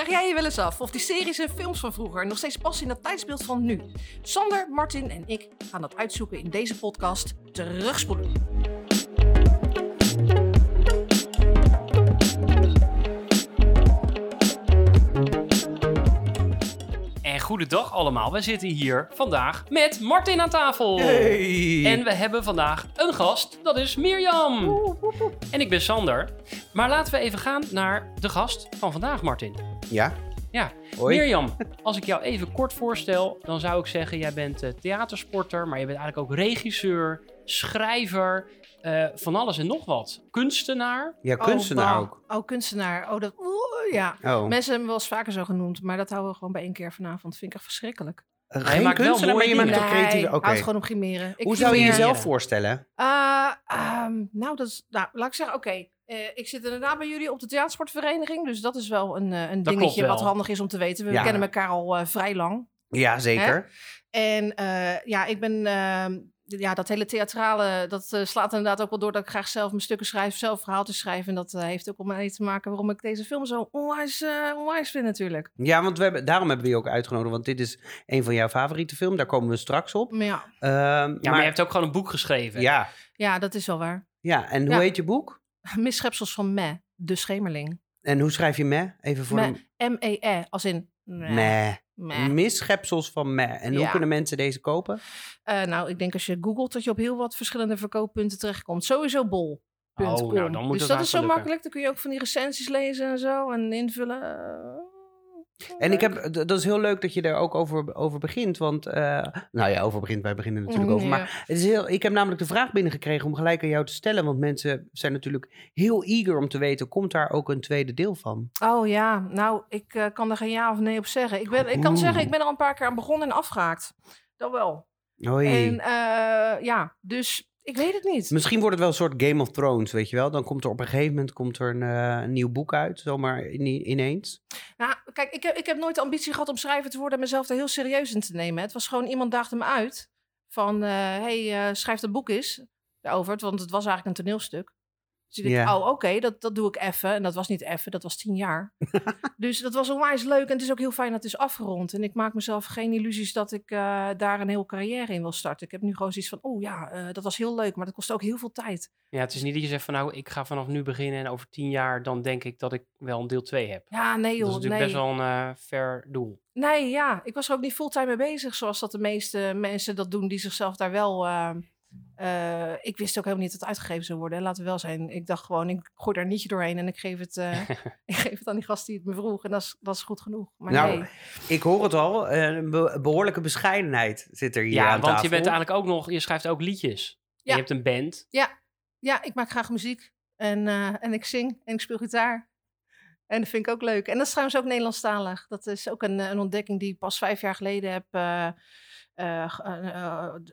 Vraag jij je wel eens af of die series en films van vroeger nog steeds passen in het tijdsbeeld van nu? Sander, Martin en ik gaan dat uitzoeken in deze podcast Terugspoelen. Goedendag allemaal. We zitten hier vandaag met Martin aan tafel. Hey. En we hebben vandaag een gast, dat is Mirjam. En ik ben Sander. Maar laten we even gaan naar de gast van vandaag, Martin. Ja? Ja, Hoi. Mirjam, als ik jou even kort voorstel, dan zou ik zeggen: jij bent eh, theatersporter, maar je bent eigenlijk ook regisseur, schrijver, eh, van alles en nog wat. Kunstenaar. Ja, kunstenaar oh, ook. Oh, kunstenaar. Oh, dat... Oeh, ja. Oh. Mensen hebben me wel eens vaker zo genoemd, maar dat houden we gewoon bij één keer vanavond. Vind ik echt verschrikkelijk. Eh, Geen maakt wel kunstenaar, maar je mooie maakt toch Nee, creatieve... Oké. houdt gewoon op grimeren. Ik Hoe zou je jezelf voorstellen? Eh, ehm, nou, dat is, nou, laat ik zeggen, oké. eh, ik zit inderdaad bij jullie op de theatersportvereniging. Dus dat is wel een, een Dat dingetje wat handig is om te weten. We Ja. kennen elkaar al vrij lang. Ja, zeker. En eh, ja, ik ben... ja, dat hele theatrale, dat eh, slaat inderdaad ook wel door dat ik graag zelf mijn stukken schrijf, zelf verhaaltjes schrijf. En dat eh, heeft ook om mee te maken waarom ik deze film zo onwijs, eh, onwijs vind natuurlijk. Ja, want we hebben, daarom hebben we je ook uitgenodigd. Want dit is een van jouw favoriete films. Daar komen we straks op. Maar ja, Ehm, Ja, maar, maar, je hebt ook gewoon een boek geschreven. ja, ja, dat is wel waar. ja, en hoe Ja. heet je boek? Misschepsels van me, de schemerling. En hoe schrijf je me? Even voor Me, de... M-E-E, als in... meh, Meh. meh. Misschepsels van me. En hoe kunnen mensen deze kopen? Eh, nou, ik denk als je googelt dat je op heel wat verschillende verkooppunten terechtkomt. Sowieso bol.com. Oh, nou, dan moet dus het dat is zo lukken. makkelijk. Dan kun je ook van die recensies lezen en zo en invullen. En ik heb, dat is heel leuk dat je daar ook over, over begint. Want, eh, nou ja, over begint, wij beginnen natuurlijk over. Ja. Maar het is heel, ik heb namelijk de vraag binnengekregen om gelijk aan jou te stellen. Want mensen zijn natuurlijk heel eager om te weten, komt daar ook een tweede deel van? Oh ja, nou, ik eh, kan er geen ja of nee op zeggen. Ik, ben, ik kan Oeh. zeggen, ik ben er al een paar keer aan begonnen en afgehaakt. Dat wel. Hoi. En eh, ja, dus ik weet het niet. Misschien wordt het wel een soort Game of Thrones, weet je wel? Dan komt er op een gegeven moment komt er een, een nieuw boek uit, zomaar in- ineens. Nou, kijk, ik heb, ik heb nooit de ambitie gehad om schrijver te worden en mezelf er heel serieus in te nemen. Het was gewoon, iemand daagde me uit van, hé, hey, eh, schrijf dat boek eens daarover, want het was eigenlijk een toneelstuk. Dus ik dacht, oh, oké, dat, dat doe ik even. En dat was niet even, dat was tien jaar. dus dat was onwijs leuk en het is ook heel fijn dat het is afgerond. En ik maak mezelf geen illusies dat ik eh, daar een heel carrière in wil starten. Ik heb nu gewoon zoiets van, oh ja, eh, dat was heel leuk, maar dat kost ook heel veel tijd. Ja, het is niet dat je zegt van nou, ik ga vanaf nu beginnen en over tien jaar dan denk ik dat ik wel een deel 2 heb. Ja, nee dat is natuurlijk nee. best wel een eh, ver doel. Nee, ja. Ik was er ook niet fulltime mee bezig, zoals dat de meeste mensen dat doen die zichzelf daar wel. Eh, ik wist ook helemaal niet dat het uitgegeven zou worden. Laten we wel zijn. Ik dacht gewoon, ik gooi daar een nietje doorheen en ik geef het, eh, ik geef het aan die gast die het me vroeg. En dat is, dat is goed genoeg. Maar Nou, nee. Ik hoor het al, eh, een be- behoorlijke bescheidenheid zit er hier Ja, aan want tafel. je bent eigenlijk ook nog, je schrijft ook liedjes. En Ja. je hebt een band. Ja, ik maak graag muziek. En, eh, en ik zing en ik speel gitaar. En dat vind ik ook leuk. En dat is trouwens ook Nederlandstalig. Dat is ook een, een ontdekking die ik pas vijf jaar geleden heb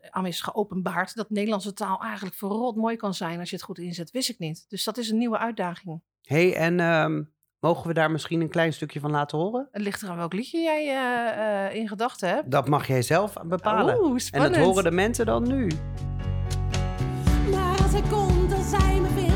aan me is geopenbaard. Dat Nederlandse taal eigenlijk verrot mooi kan zijn als je het goed inzet. Wist ik niet. Dus dat is een nieuwe uitdaging. hey, en ehm, mogen we daar misschien een klein stukje van laten horen? Het ligt eraan welk liedje jij eh, eh, in gedachten hebt. Dat mag jij zelf bepalen. Oeh, en dat horen de mensen dan nu. Maar als hij komt, als hij me vindt,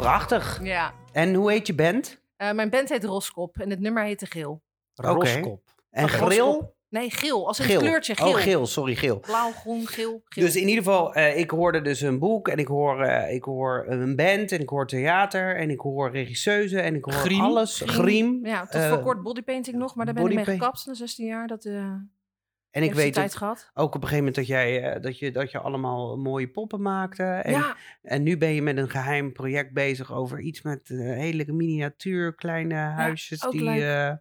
Prachtig. Ja. En hoe heet je band? Eh, mijn band heet Roskop en het nummer heette Geel. Roskop. En? Roskop. Nee, geel. Als Geel. het kleurtje geel. Oh, geel. Sorry, geel. Blauw, groen, geel, geel. Dus in ieder geval, eh, ik hoorde dus een boek en ik hoor, eh, ik hoor een band en ik hoor theater en ik hoor regisseuse en ik hoor Griem. alles. Griem. Ja, tot voor kort bodypainting nog, maar daar ben ik mee gekapt na 16 jaar. Dat eh En ik weet gehad. ook op een gegeven moment dat, jij, eh, dat, je, dat je allemaal mooie poppen maakte. En, ja, en nu ben je met een geheim project bezig over iets met eh, hele miniatuur, kleine huisjes ook die eh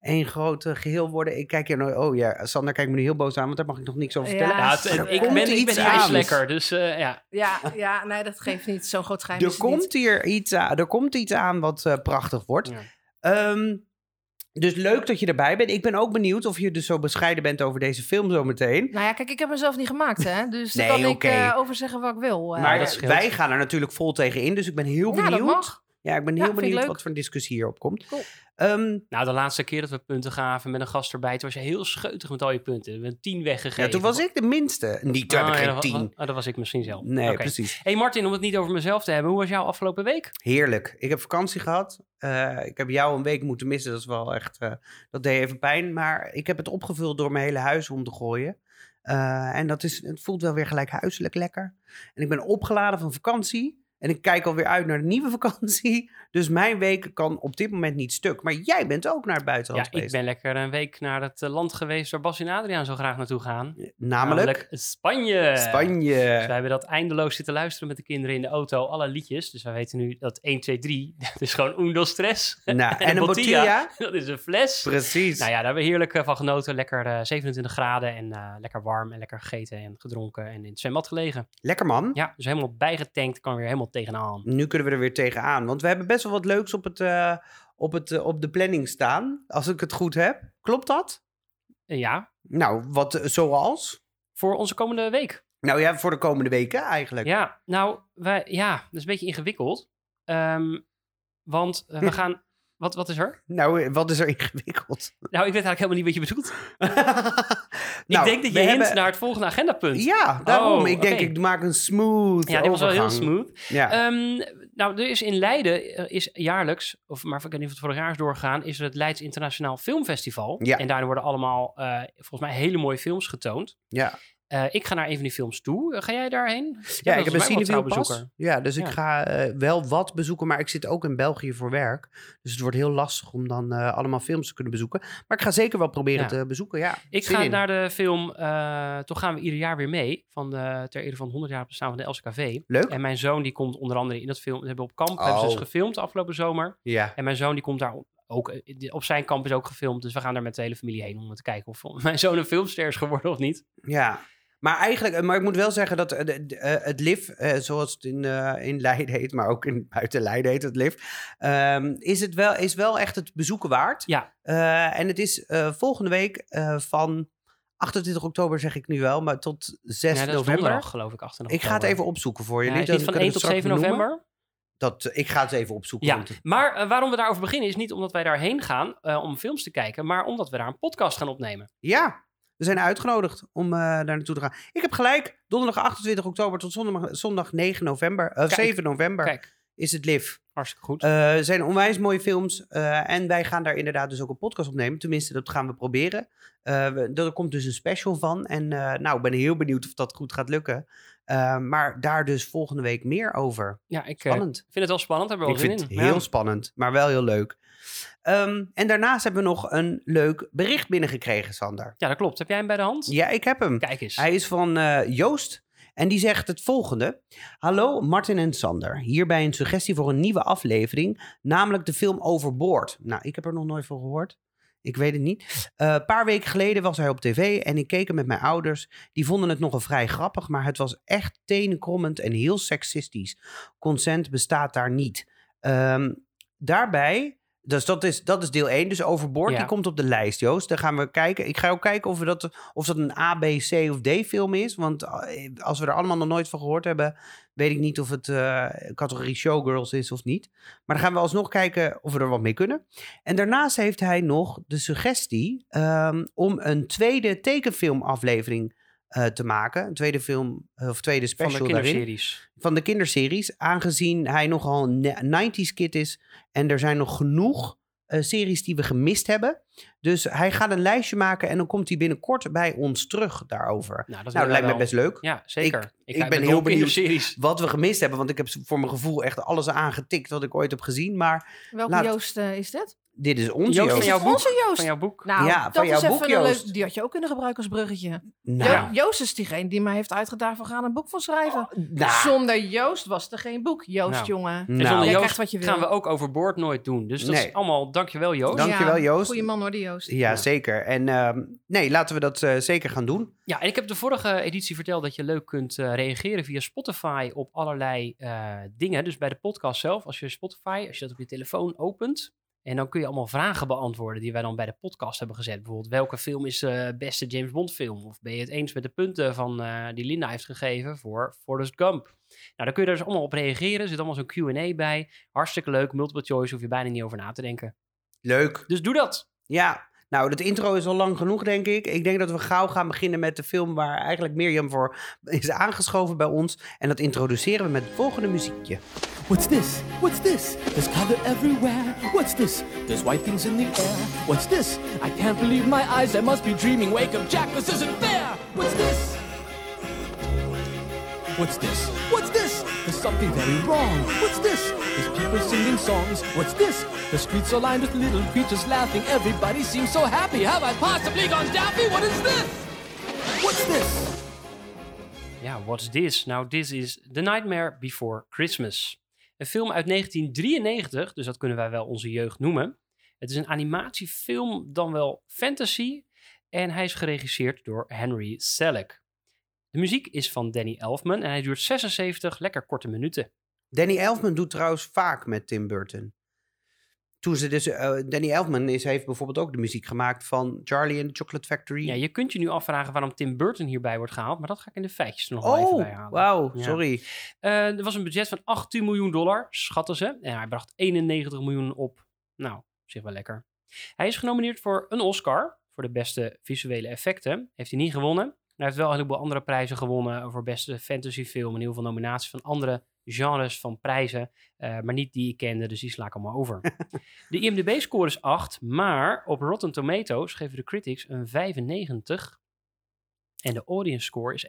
één groot eh, geheel worden. Ik kijk je nou, oh ja, Sander kijkt me nu heel boos aan, want daar mag ik nog niks over vertellen. Ja, het- ik, ben, ik iets ben aan. ijslekker, dus eh, ja. ja, ja, nee, dat geeft niet. Zo'n groot geheim Er niet. komt hier iets aan, er komt iets aan wat prachtig wordt. Ja. Ehm, Dus leuk dat je erbij bent. Ik ben ook benieuwd of je dus zo bescheiden bent over deze film zometeen. Nou ja, kijk, ik heb mezelf niet gemaakt, hè. Dus daar Nee, kan ik eh, over zeggen wat ik wil. eh. Maar wij gaan er natuurlijk vol tegen in, dus ik ben heel ja, dat benieuwd. mag. Ja, ik ben heel benieuwd wat voor een discussie hierop komt. Cool. Ehm, Nou, de laatste keer dat we punten gaven met een gast erbij, toen was je heel scheutig met al je punten. We hebben tien weggegeven. ja, toen was ik de minste. Niet, toen heb ik ja, geen tien. ah, dat was ik misschien zelf. Nee, Oké. precies. hey Martin, om het niet over mezelf te hebben, hoe was jouw afgelopen week? Heerlijk. Ik heb vakantie gehad. Eh, ik heb jou een week moeten missen. Dat is wel echt. eh, dat deed even pijn. Maar ik heb het opgevuld door mijn hele huis om te gooien. Eh, en dat is, het voelt wel weer gelijk huiselijk lekker. En ik ben opgeladen van vakantie. En ik kijk alweer uit naar de nieuwe vakantie. Dus mijn week kan op dit moment niet stuk. Maar jij bent ook naar het buitenland Ja, ik ben lekker een week naar het eh, land geweest waar Bas en Adriaan zo graag naartoe gaan. Namelijk, Spanje. Spanje. Dus wij hebben dat eindeloos zitten luisteren met de kinderen in de auto, alle liedjes. Dus wij weten nu dat 1, 2, 3, dat is gewoon uno stress. Nou, en, een botella. Dat is een fles. Precies. Nou ja, daar hebben we heerlijk eh, van genoten. Lekker eh, 27 graden en eh, lekker warm en lekker gegeten en gedronken en in het zwembad gelegen. Lekker man. Ja, dus helemaal bijgetankt, kan weer helemaal tegenaan. Nu kunnen we er weer tegenaan. Want we hebben best wel wat leuks op, het, eh, op, het, eh, op de planning staan. Als ik het goed heb. Klopt dat? Eh, ja, Nou, wat zoals? voor onze komende week. Nou ja, voor de komende weken eigenlijk. Ja, nou, wij, ja, dat is een beetje ingewikkeld. Ehm, want we gaan... Wat, wat is er? Nou, eh, wat is er ingewikkeld? Nou, ik weet eigenlijk helemaal niet wat je bedoelt. Nou, ik denk dat je hint hebben- naar het volgende agendapunt. Ja, daarom. Oh, ik denk, ik maak een smooth Ja, die was wel heel smooth. Ja. Ehm, nou, er is in Leiden, eh, is jaarlijks, of maar ik weet niet of het vorig jaar is doorgegaan, is er het Leids Internationaal Filmfestival. Ja. En daar worden allemaal, eh, volgens mij, hele mooie films getoond. ja. Eh, ik ga naar een van die films toe. Eh, ga jij daarheen? ja, ik heb een volgens mij wel cinefiel pas. trouwbezoeker. Ja, dus ik ga eh, wel wat bezoeken, maar ik zit ook in België voor werk. Dus het wordt heel lastig om dan allemaal films te kunnen bezoeken. Maar ik ga zeker wel proberen Ja. te bezoeken, ja. Ik ga in. naar de film, toch gaan we ieder jaar weer mee, van de, ter ere van het 100 jaar bestaan van de LCKV. Leuk. En mijn zoon die komt onder andere in dat film, we hebben op kamp, hebben ze dus Oh. gefilmd de afgelopen zomer. Ja. En mijn zoon die komt daar ook, op zijn kamp is ook gefilmd. Dus we gaan daar met de hele familie heen om te kijken of mijn zoon een filmster is geworden of niet. Ja, maar eigenlijk, eh, maar ik moet wel zeggen dat eh, eh, het LIF, zoals het in, in Leiden heet, maar ook in buiten Leiden heet het LIF, ehm, is, het wel, is wel echt het bezoeken waard. Ja. En het is volgende week van 28 oktober zeg ik nu wel, maar tot 6 Ja, dat is november. donderdag, geloof ik, 8 Ik ga het even opzoeken voor Ja, jullie. is niet dan van kunnen 1 we tot het 7 straks benoemen. november? Dat, ik ga het even opzoeken. Ja, het- maar waarom we daarover beginnen is niet omdat wij daarheen gaan om films te kijken, maar omdat we daar een podcast gaan opnemen. ja, we zijn uitgenodigd om eh, daar naartoe te gaan. Ik heb gelijk, donderdag 28 oktober tot zondag, zondag 9 november, eh, Kijk, 7 november Kijk, is het LIF. hartstikke goed. Eh, Er zijn onwijs mooie films. eh, en wij gaan daar inderdaad dus ook een podcast opnemen. Tenminste, dat gaan we proberen. Eh, er komt dus een special van. En eh, nou, ik ben heel benieuwd of dat goed gaat lukken. Eh, maar daar dus volgende week meer over. ja, ik eh, Spannend. vind het wel spannend, hebben ik we wel vind het in. heel Ja. spannend, maar wel heel leuk. Ehm, en daarnaast hebben we nog een leuk bericht binnengekregen, Sander. Ja, dat klopt. Heb jij hem bij de hand? Ja, ik heb hem. Kijk eens. Hij is van eh, Joost en die zegt het volgende. Hallo Martin en Sander. Hierbij een suggestie voor een nieuwe aflevering, namelijk de film Overboord. Nou, ik heb er nog nooit van gehoord. Ik weet het niet. Eh, Een paar weken geleden was hij op tv en ik keek hem met mijn ouders. Die vonden het nogal vrij grappig, maar het was echt tenenkrommend en heel seksistisch. Consent bestaat daar niet. Ehm, daarbij, dus dat is, dat is deel 1, dus Overboord, Ja. die komt op de lijst, Joost. Dan gaan we kijken. Ik ga ook kijken of, we dat, of dat een A, B, C of D film is. Want eh, als we er allemaal nog nooit van gehoord hebben, weet ik niet of het eh, categorie showgirls is of niet. Maar dan gaan we alsnog kijken of we er wat mee kunnen. En daarnaast heeft hij nog de suggestie ehm, om een tweede tekenfilmaflevering eh, te maken. Een tweede film, eh, of tweede van special de daarin kinderseries. van de kinderseries. Aangezien hij nogal een ne- 90s kid is. En er zijn nog genoeg eh, series die we gemist hebben. Dus hij gaat een lijstje maken en dan komt hij binnenkort bij ons terug daarover. Nou, dat, Nou, dat lijkt wij me best wel. leuk. Ja, zeker. Ik- ben heel benieuwd. Wat we gemist hebben, want ik heb voor mijn gevoel echt alles aangetikt wat ik ooit heb gezien. Maar Welke Laat- Joost is dit? Dit is onze Joost Joost. van Is jouw boek? onze Joost? Van jouw boek. Nou, Ja, dat van is jouw even boek, een Joost. leuk... Die had je ook kunnen gebruiken als bruggetje. Nou, Jo- Joost is diegene die mij heeft uitgedaagd, we gaan een boek van schrijven. nou, Zonder Joost was er geen boek. Joost, Nou. jongen. En nou, zonder Joost krijgt wat je wil. gaan we ook overboord nooit doen. Dus dat Nee. is allemaal, dankjewel Joost. Dank- Dankjewel, Joost. Goeie man hoor, die Joost. ja, zeker. En ehm, nee, laten we dat eh, zeker gaan doen. Ja, en ik heb de vorige editie verteld dat je leuk kunt eh, reageren via Spotify op allerlei eh, dingen. Dus bij de podcast zelf, als je Spotify, als je dat op je telefoon opent En dan kun je allemaal vragen beantwoorden die wij dan bij de podcast hebben gezet. Bijvoorbeeld, welke film is de beste James Bond film? Of ben je het eens met de punten van, eh, die Linda heeft gegeven voor Forrest Gump? Nou, daar kun je dus allemaal op reageren. Er zit allemaal zo'n Q&A bij. Hartstikke leuk. Multiple choice, hoef je bijna niet over na te denken. Leuk. Dus doe dat. Ja, nou, dat intro is al lang genoeg, denk ik. Ik denk dat we gauw gaan beginnen met de film waar eigenlijk Mirjam voor is aangeschoven bij ons. En dat introduceren we met het volgende muziekje. What's this? What's this? There's color everywhere. What's this? There's white things in the air. What's this? I can't believe my eyes. I must be dreaming. Wake up, Jack. This isn't fair. What's this? What's this? What's this? There's something very wrong. What's this? There's people singing songs. What's this? The streets are lined with little creatures laughing. Everybody seems so happy. Have I possibly gone daffy? What is this? What's this? Ja, what's this? Nou, this is The Nightmare Before Christmas. Een film uit 1993, dus dat kunnen wij wel onze jeugd noemen. Het is een animatiefilm, dan wel fantasy. En hij is geregisseerd door Henry Selick. De muziek is van Danny Elfman en hij duurt 76 lekker korte minuten. Danny Elfman doet trouwens vaak met Tim Burton. Toen ze dus, eh, Danny Elfman is, heeft bijvoorbeeld ook de muziek gemaakt van Charlie and the Chocolate Factory. Ja, je kunt je nu afvragen waarom Tim Burton hierbij wordt gehaald, maar dat ga ik in de feitjes nog wel even bij oh, halen. wauw, Ja. sorry. Eh, er was een budget van 18 miljoen dollar, schatten ze. En hij bracht 91 miljoen op. Nou, op zich wel lekker. Hij is genomineerd voor een Oscar voor de beste visuele effecten. Heeft hij niet gewonnen. Hij heeft wel een heleboel andere prijzen gewonnen voor beste fantasyfilm en heel veel nominaties van andere genres van prijzen, eh, maar niet die ik kende, dus die sla ik allemaal over. de IMDb-score is 8, maar op Rotten Tomatoes geven de critics een 95 en de audience score is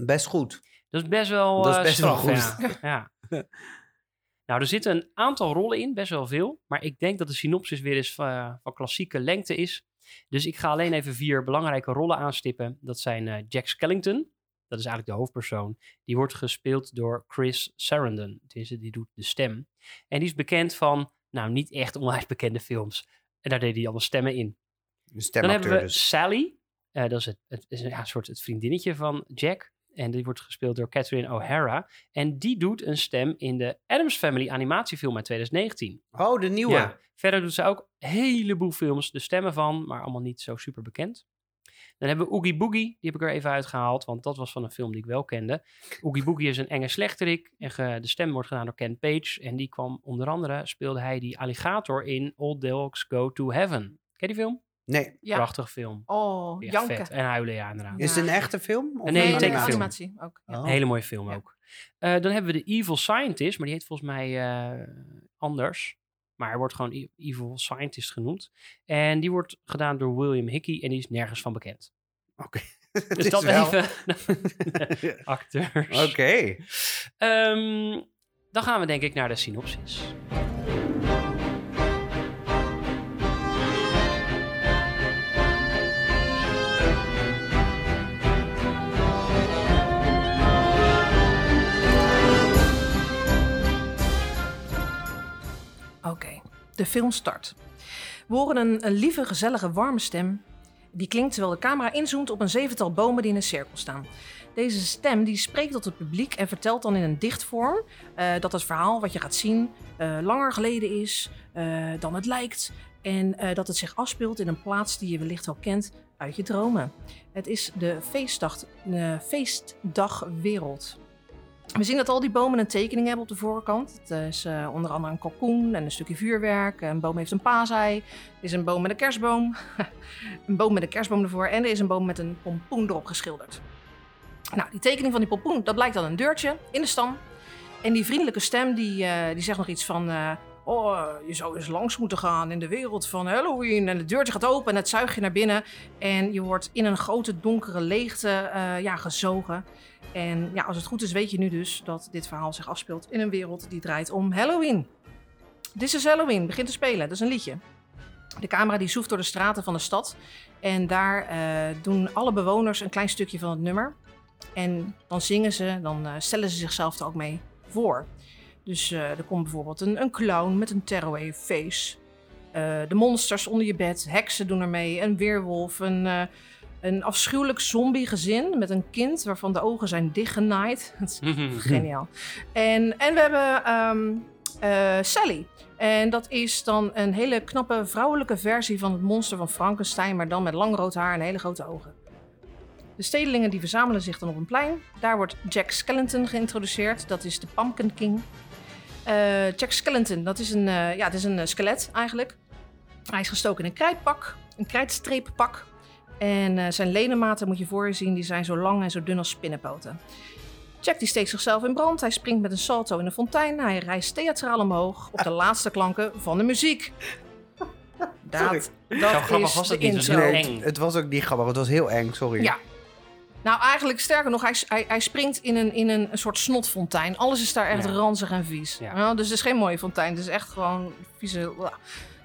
91% Best goed. dat is best wel, Dat is eh, best wel goed. Ja. ja. nou, er zitten een aantal rollen in, best wel veel. Maar ik denk dat de synopsis weer eens eh, van klassieke lengte is. Dus ik ga alleen even vier belangrijke rollen aanstippen. Dat zijn eh, Jack Skellington. Dat is eigenlijk de hoofdpersoon. Die wordt gespeeld door Chris Sarandon. Die doet de stem. En die is bekend van, nou, niet echt onwijs bekende films. En daar deed hij allemaal stemmen in. Dan hebben we dus. Sally. Eh, dat is, het, het is een ja, soort het vriendinnetje van Jack. En die wordt gespeeld door Catherine O'Hara. En die doet een stem in de Adams Family animatiefilm uit 2019. Oh, de nieuwe. Ja. Verder doet ze ook een heleboel films, de stemmen van, maar allemaal niet zo super bekend. Dan hebben we Oogie Boogie, die heb ik er even uitgehaald, want dat was van een film die ik wel kende. Oogie Boogie is een enge slechterik en ge- de stem wordt gedaan door Ken Page. En die kwam onder andere, speelde hij die alligator in All Dogs Go to Heaven. Ken je die film? Nee. Ja. Prachtige film. Oh, janken. vet. En huilen, ja, inderdaad. Is het een echte film? Of Nee, een tekenfilm. animatie ook. Ja. Oh. Een hele mooie film Ja. ook. Eh, dan hebben we de Evil Scientist, maar die heet volgens mij eh, anders. Maar hij wordt gewoon E- Evil Scientist genoemd. En die wordt gedaan door William Hickey en die is nergens van bekend. Oké. Dus dat wel- even. Acteurs. Oké. Ehm, dan gaan we denk ik naar de synopsis. Oké, de film start. We horen een, lieve, gezellige, warme stem. Die klinkt terwijl de camera inzoomt op een zevental bomen die in een cirkel staan. Deze stem die spreekt tot het publiek en vertelt dan in een dichtvorm eh, dat het verhaal wat je gaat zien eh, langer geleden is eh, dan het lijkt. En dat het zich afspeelt in een plaats die je wellicht wel kent uit je dromen. Het is de feestdag, feestdagwereld. We zien dat al die bomen een tekening hebben op de voorkant. Het is eh, onder andere een kalkoen en een stukje vuurwerk. Een boom heeft een paasei. Er is een boom met een kerstboom. een boom met een kerstboom ervoor. En er is een boom met een pompoen erop geschilderd. Nou, die tekening van die pompoen, dat blijkt dan een deurtje in de stam. En die vriendelijke stem, die, eh, die zegt nog iets van... eh, oh, je zou eens langs moeten gaan in de wereld van Halloween. En het deurtje gaat open en het zuigt je naar binnen. En je wordt in een grote donkere leegte eh, ja, gezogen. En ja, als het goed is, weet je nu dus dat dit verhaal zich afspeelt in een wereld die draait om Halloween. This is Halloween, begint te spelen, dat is een liedje. De camera die zoeft door de straten van de stad. En daar eh, doen alle bewoners een klein stukje van het nummer. En dan zingen ze, dan eh, stellen ze zichzelf er ook mee voor. Dus eh, er komt bijvoorbeeld een, een clown met een tearaway face. Eh, de monsters onder je bed, heksen doen er mee, een weerwolf, een, eh, een afschuwelijk zombiegezin met een kind waarvan de ogen zijn dichtgenaaid. Dat is Geniaal. En, en we hebben ehm, eh, Sally. En dat is dan een hele knappe vrouwelijke versie van het monster van Frankenstein, maar dan met lang rood haar en hele grote ogen. De stedelingen die verzamelen zich dan op een plein. Daar wordt Jack Skellington geïntroduceerd. Dat is de Pumpkin King. Eh, Jack Skellington, dat is een, eh, ja, het is een eh, skelet eigenlijk. Hij is gestoken in een krijtpak, een krijtstreeppak. En eh, zijn ledematen moet je voor je zien, die zijn zo lang en zo dun als spinnenpoten. Jack die steekt zichzelf in brand. Hij springt met een salto in een fontein. Hij reist theatraal omhoog op de laatste klanken van de muziek. Dat, Sorry. dat Zo grappig is was de het niet, het intro. was ook niet grappig. Het was heel eng, sorry. Ja. Nou, eigenlijk sterker nog, hij, hij, hij springt in een, in een, soort snotfontein. Alles is daar echt Ja. ranzig en vies. Ja. Ja, dus het is geen mooie fontein. Het is echt gewoon vieze blah,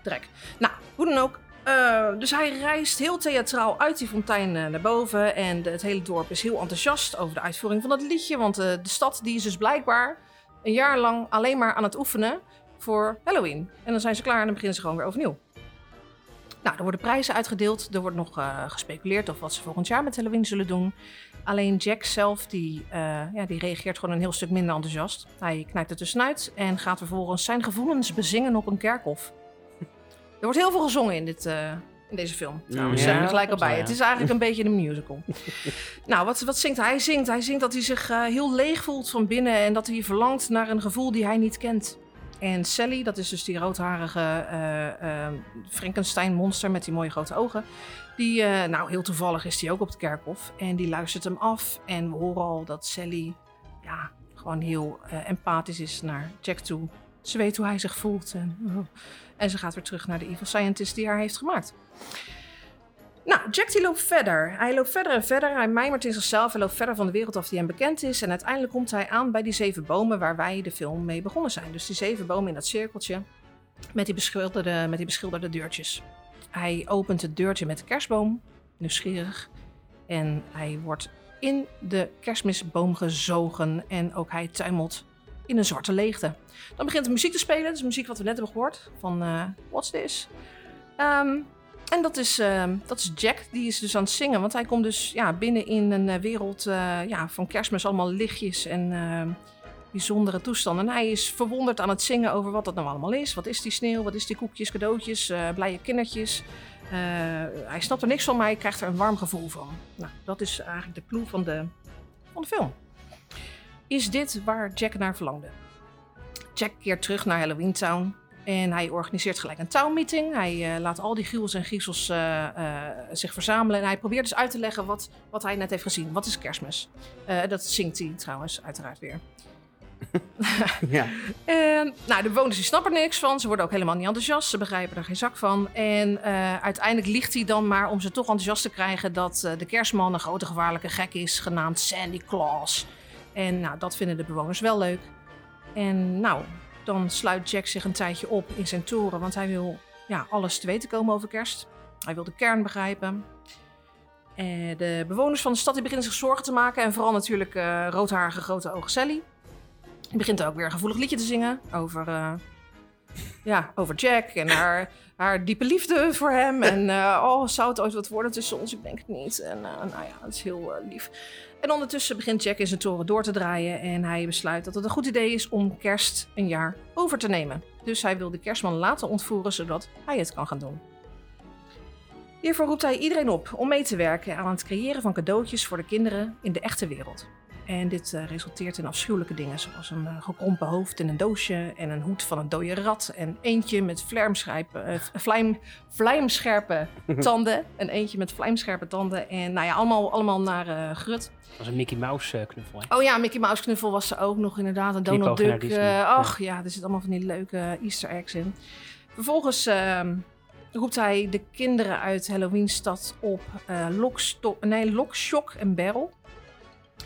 drek. Nou, hoe dan ook. eh, dus hij reist heel theatraal uit die fontein eh, naar boven. En het hele dorp is heel enthousiast over de uitvoering van dat liedje. Want eh, de stad die is dus blijkbaar een jaar lang alleen maar aan het oefenen voor Halloween. En dan zijn ze klaar en dan beginnen ze gewoon weer overnieuw. Nou, er worden prijzen uitgedeeld. Er wordt nog eh, gespeculeerd over wat ze volgend jaar met Halloween zullen doen. Alleen Jack zelf, die, eh, ja, die reageert gewoon een heel stuk minder enthousiast. Hij knijpt er tussenuit en gaat vervolgens zijn gevoelens bezingen op een kerkhof. Er wordt heel veel gezongen in, dit, eh, in deze film. Trouwens, Ja, ik er gelijk al bij. ja. Het is eigenlijk een beetje een musical. nou, wat, wat zingt hij? Hij zingt, hij zingt dat hij zich eh, heel leeg voelt van binnen en dat hij verlangt naar een gevoel die hij niet kent. En Sally, dat is dus die roodharige eh, Frankenstein-monster met die mooie grote ogen. Die, eh, nou, heel toevallig is die ook op het kerkhof. En die luistert hem af. En we horen al dat Sally, ja, gewoon heel empathisch is naar Jack toe. Ze weet hoe hij zich voelt. En, oh. en ze gaat weer terug naar de evil scientist die haar heeft gemaakt. Nou, Jack die loopt verder. Hij loopt verder en verder. Hij mijmert in zichzelf. Hij loopt verder van de wereld af die hem bekend is. En uiteindelijk komt hij aan bij die zeven bomen waar wij de film mee begonnen zijn. Dus die zeven bomen in dat cirkeltje met die beschilderde, met die beschilderde deurtjes. Hij opent het deurtje met de kerstboom, nieuwsgierig. En hij wordt in de kerstmisboom gezogen. En ook hij tuimelt in een zwarte leegte. Dan begint de muziek te spelen. Is muziek wat we net hebben gehoord. Van eh, What's This? Ehm, en dat is, ehm, dat is Jack. Die is dus aan het zingen. Want hij komt dus ja, binnen in een eh, wereld eh, ja, van kerstmis. Allemaal lichtjes en ehm, bijzondere toestanden. En hij is verwonderd aan het zingen over wat dat nou allemaal is. Wat is die sneeuw? Wat is die koekjes, cadeautjes, eh, blije kindertjes? Hij snapt er niks van, maar hij krijgt er een warm gevoel van. Nou, dat is eigenlijk de clue van de, van de film. Is dit waar Jack naar verlangde? Jack keert terug naar Halloween Town. En hij organiseert gelijk een town meeting. Hij eh, laat al die gruwels en griezels eh, eh, zich verzamelen. En hij probeert dus uit te leggen wat, wat hij net heeft gezien. Wat is kerstmis? Dat zingt hij trouwens uiteraard weer. Ja. En nou, de bewoners die snappen er niks van. Ze worden ook helemaal niet enthousiast. Ze begrijpen er geen zak van. En uiteindelijk liegt hij dan maar om ze toch enthousiast te krijgen... dat de kerstman een grote gevaarlijke gek is, genaamd Sandy Claus. En nou, dat vinden de bewoners wel leuk. En nou, dan sluit Jack zich een tijdje op in zijn toren... want hij wil ja, alles te weten komen over kerst. Hij wil de kern begrijpen. Eh, de bewoners van de stad die beginnen zich zorgen te maken... en vooral natuurlijk eh roodharige grote ogen Sally... Die begint ook weer een gevoelig liedje te zingen over, eh, ja, over Jack en haar, haar diepe liefde voor hem. En oh, zou het ooit wat worden tussen ons? Ik denk het niet. En nou ja, het is heel lief. En ondertussen begint Jack in zijn toren door te draaien. En hij besluit dat het een goed idee is om kerst een jaar over te nemen. Dus hij wil de kerstman laten ontvoeren, zodat hij het kan gaan doen. Hiervoor roept hij iedereen op om mee te werken aan het creëren van cadeautjes voor de kinderen in de echte wereld. En dit eh, resulteert in afschuwelijke dingen, zoals een eh, gekrompen hoofd in een doosje en een hoed van een dode rat en eentje met vlijmscherpe, vlijm, vlijmscherpe tanden. En eentje met vlijmscherpe tanden en nou ja, allemaal, allemaal naar eh, grut. Dat was een Mickey Mouse knuffel. Hè? Oh ja, Mickey Mouse knuffel was er ook nog inderdaad. Een Donald Knipoog Duck. Eh, ja. ach ja, er zitten allemaal van die leuke easter eggs in. Vervolgens ehm, roept hij de kinderen uit Halloweenstad op eh Loksto- nee, Lokshock en Barrel.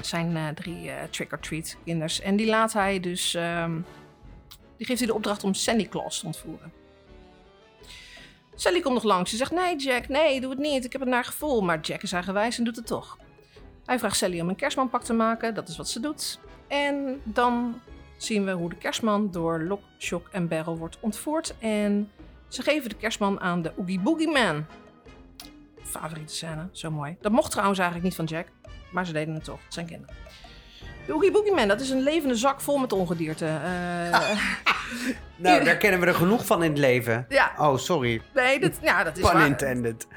Zijn eh, drie eh, trick-or-treat kinders. En die laat hij dus... ehm, die geeft hij de opdracht om Sandy Claus te ontvoeren. Sally komt nog langs. Ze zegt, nee Jack, nee, doe het niet. Ik heb het naar gevoel. Maar Jack is eigenwijs en doet het toch. Hij vraagt Sally om een kerstmanpak te maken. Dat is wat ze doet. En dan zien we hoe de kerstman door Lock, Shock en Barrel wordt ontvoerd. En ze geven de kerstman aan de Oogie Boogie Man. Favoriete scène, zo mooi. Dat mocht trouwens eigenlijk niet van Jack. Maar ze deden het toch, het zijn kinderen. De Oogie Boogie Man, dat is een levende zak vol met ongedierte. Eh, Nou, daar kennen we er genoeg van in het leven. ja, Oh, sorry. nee, dat, ja, dat is Pun waar. intended.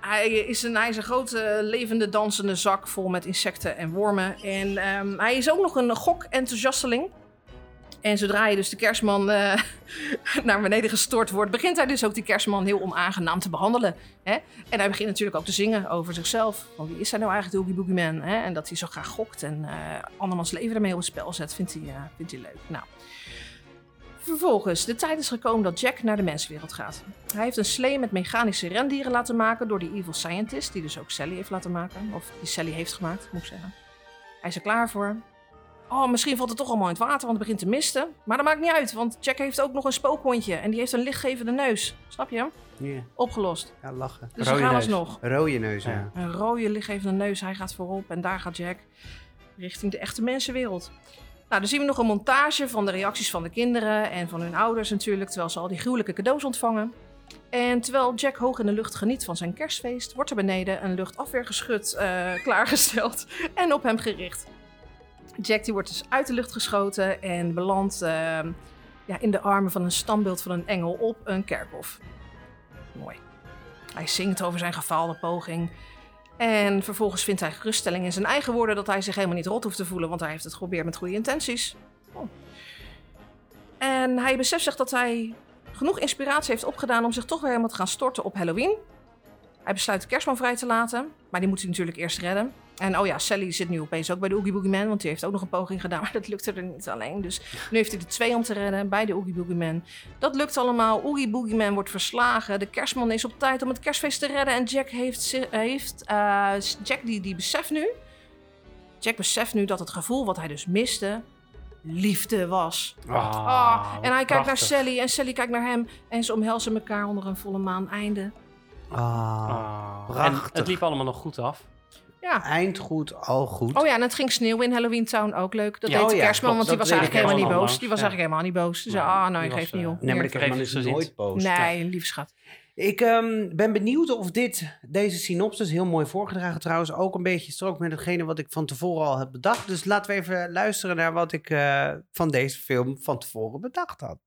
Hij is, een, hij is een grote levende dansende zak vol met insecten en wormen. En ehm, hij is ook nog een gok-enthousiasteling. En zodra je dus de kerstman eh, naar beneden gestort wordt, begint hij dus ook die kerstman heel onaangenaam te behandelen. Hè? En hij begint natuurlijk ook te zingen over zichzelf. Van wie is hij nou eigenlijk, de Oogie Boogie Man? Hè? En dat hij zo graag gokt en eh andermans leven ermee op het spel zet, vindt hij, eh, hij leuk. Nou. Vervolgens, de tijd is gekomen dat Jack naar de mensenwereld gaat. Hij heeft een slee met mechanische rendieren laten maken door die evil scientist, die dus ook Sally heeft laten maken. Of die Sally heeft gemaakt, moet ik zeggen. Hij is er klaar voor. Oh, misschien valt het toch allemaal in het water, want het begint te misten. Maar dat maakt niet uit, want Jack heeft ook nog een spookhondje. En die heeft een lichtgevende neus. Snap je? Ja, Opgelost. ja lachen. Dus Rode we gaan neus. alsnog. Rode neus, ja. Ja. Een rode lichtgevende neus, hij gaat voorop. En daar gaat Jack richting de echte mensenwereld. Nou, dan zien we nog een montage van de reacties van de kinderen en van hun ouders natuurlijk, terwijl ze al die gruwelijke cadeaus ontvangen. En terwijl Jack hoog in de lucht geniet van zijn kerstfeest, wordt er beneden een luchtafweergeschut eh, klaargesteld en op hem gericht. Jack die wordt dus uit de lucht geschoten en belandt eh, ja, in de armen van een standbeeld van een engel op een kerkhof. Mooi. Hij zingt over zijn gefaalde poging. En vervolgens vindt hij geruststelling in zijn eigen woorden dat hij zich helemaal niet rot hoeft te voelen, want hij heeft het geprobeerd met goede intenties. Oh. En hij beseft zich dat hij genoeg inspiratie heeft opgedaan om zich toch weer helemaal te gaan storten op Halloween. Hij besluit de kerstman vrij te laten, maar die moet hij natuurlijk eerst redden. En oh ja, Sally zit nu opeens ook bij de Oogie Boogie Man, want die heeft ook nog een poging gedaan, maar dat lukte er niet alleen. Dus nu heeft hij er twee om te redden bij de Oogie Boogie Man. Dat lukt allemaal. Oogie Boogie Man wordt verslagen. De kerstman is op tijd om het kerstfeest te redden. En Jack heeft, heeft eh, Jack die, die beseft nu. Jack beseft nu dat het gevoel wat hij dus miste, liefde was. Ah, Ah, en hij kijkt naar. Sally en Sally kijkt naar hem. En ze omhelzen elkaar onder een volle maan einde. Ah, Ah, en prachtig. het liep allemaal nog goed af. Ja. eind goed, al goed. Oh ja, en het ging sneeuwen in Halloween Town ook leuk. Dat Ja, deed oh de ja, kerstman, klopt. want die was eigenlijk helemaal niet boos. Die was eigenlijk helemaal niet boos. Die zei, ah, nou, ik geef niet eh, op. nee, maar de kerstman is nooit boos. Nee, lief schat. Ik ehm, ben benieuwd of dit, deze synopsis, heel mooi voorgedragen trouwens, ook een beetje strookt met hetgene wat ik van tevoren al heb bedacht. Dus laten we even luisteren naar wat ik eh, van deze film van tevoren bedacht had.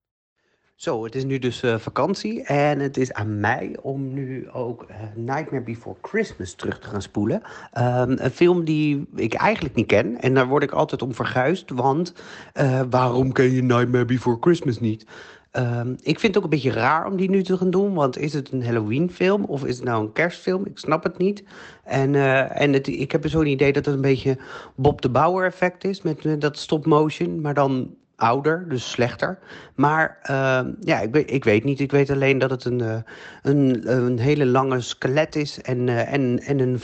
Zo, het is nu dus eh, vakantie en het is aan mij om nu ook eh, Nightmare Before Christmas terug te gaan spoelen. Ehm, een film die ik eigenlijk niet ken en daar word ik altijd om verguisd, want eh, waarom ken je Nightmare Before Christmas niet? Ehm, ik vind het ook een beetje raar om die nu te gaan doen. Want is het een Halloween-film of is het nou een kerstfilm? Ik snap het niet. En, en het, ik heb zo'n idee dat het een beetje Bob de Bauer-effect is. Met dat stop-motion, maar dan ouder, dus slechter. Maar ehm, ja, ik weet, ik weet niet. Ik weet alleen dat het een, eh, een, een hele lange skelet is. En, eh, en, en een,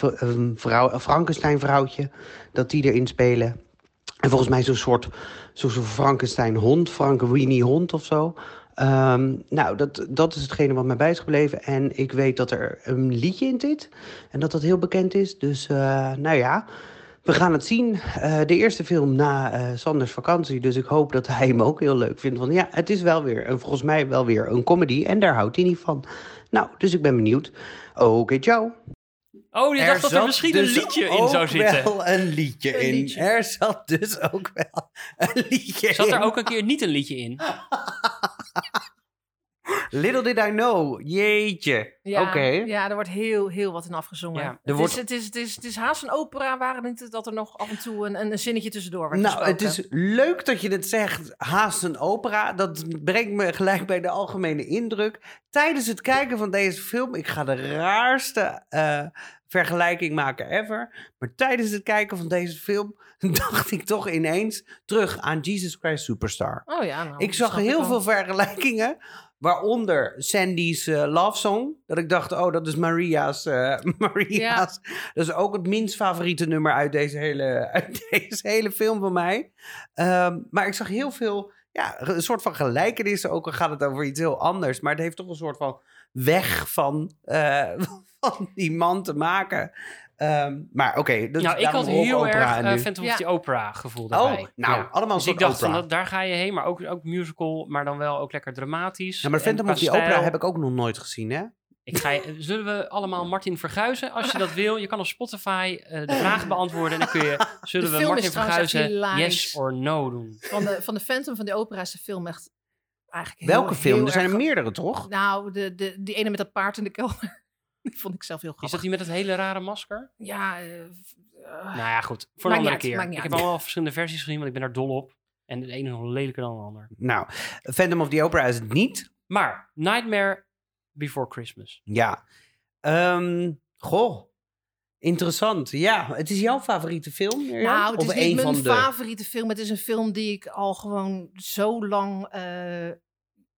vrouw, een Frankenstein-vrouwtje, dat die erin spelen. En volgens mij zo'n soort zo'n soort Frankenstein-hond, Frankenweenie-hond of zo. Ehm, nou, dat, dat is hetgene wat mij bij is gebleven. En ik weet dat er een liedje in zit. En dat dat heel bekend is. Dus, eh, nou ja, we gaan het zien. Eh, de eerste film na eh, Sanders vakantie. Dus ik hoop dat hij hem ook heel leuk vindt. Want ja, het is wel weer, een, volgens mij wel weer een comedy. En daar houdt hij niet van. Nou, dus ik ben benieuwd. Oké, ciao. Oh, je dacht dat er misschien een liedje in zou zitten. dus wel een liedje Een in. liedje. Er zat dus ook wel een liedje Zat in. er ook een keer niet een liedje in? Little did I know. Jeetje. Ja, Oké. ja, er wordt heel, heel wat in afgezongen. Ja. Het, wordt- is, het, is, het, is, het is haast een opera waar het niet dat er nog af en toe een, een, zinnetje tussendoor wordt Nou, het is leuk dat je het zegt, haast een opera. Dat brengt me gelijk bij de algemene indruk. Tijdens het kijken van deze film, ik ga de raarste eh, vergelijking maken ever. Maar tijdens het kijken van deze film dacht ik toch ineens terug aan Jesus Christ Superstar. Oh ja, nou, Ik zag heel veel vergelijkingen. Waaronder Sandy's eh, Love Song. Dat ik dacht, oh, dat is Maria's. eh, Maria's. Dat is ook het minst favoriete nummer uit deze hele, uit deze hele film van mij. Ehm, maar ik zag heel veel, ja, een soort van gelijkenissen. Ook al gaat het over iets heel anders. Maar het heeft toch een soort van weg van, eh, van die man te maken. Ehm, maar oké, dat nou, ik had heel opera erg uh, Phantom of the Opera gevoel Oh, daarbij. nou, allemaal Dus ik dacht van, opera. dat, daar ga je heen, maar ook, ook musical, maar dan wel ook lekker dramatisch. Ja, maar Phantom of the Opera heb ik ook nog nooit gezien, hè? Ik ga je, zullen we allemaal Martin Verguizen? Als je dat wil, je kan op Spotify eh, de vragen beantwoorden. En dan kun je, zullen De we film is Martin trouwens echt Verguizen hilarisch. yes or no doen? Van de, van de Phantom van de opera is de film echt eigenlijk heel, Welke film? heel Er zijn er erg- meerdere, toch? Nou, de, de, die ene met dat paard in de kelder. Die vond ik zelf heel Is grappig. dat die met het hele rare masker? Ja, eh, eh, Nou ja, goed. Voor een andere uit, keer. Ik heb allemaal verschillende versies gezien, want ik ben daar dol op. En de ene is nog lelijker dan de ander. Nou, Phantom of the Opera is het niet. Maar Nightmare Before Christmas. Ja. Ehm, goh. Interessant. Ja, het is jouw favoriete film? Mirjam? nou, het Of is niet een mijn van de... favoriete film. Het is een film die ik al gewoon zo lang eh,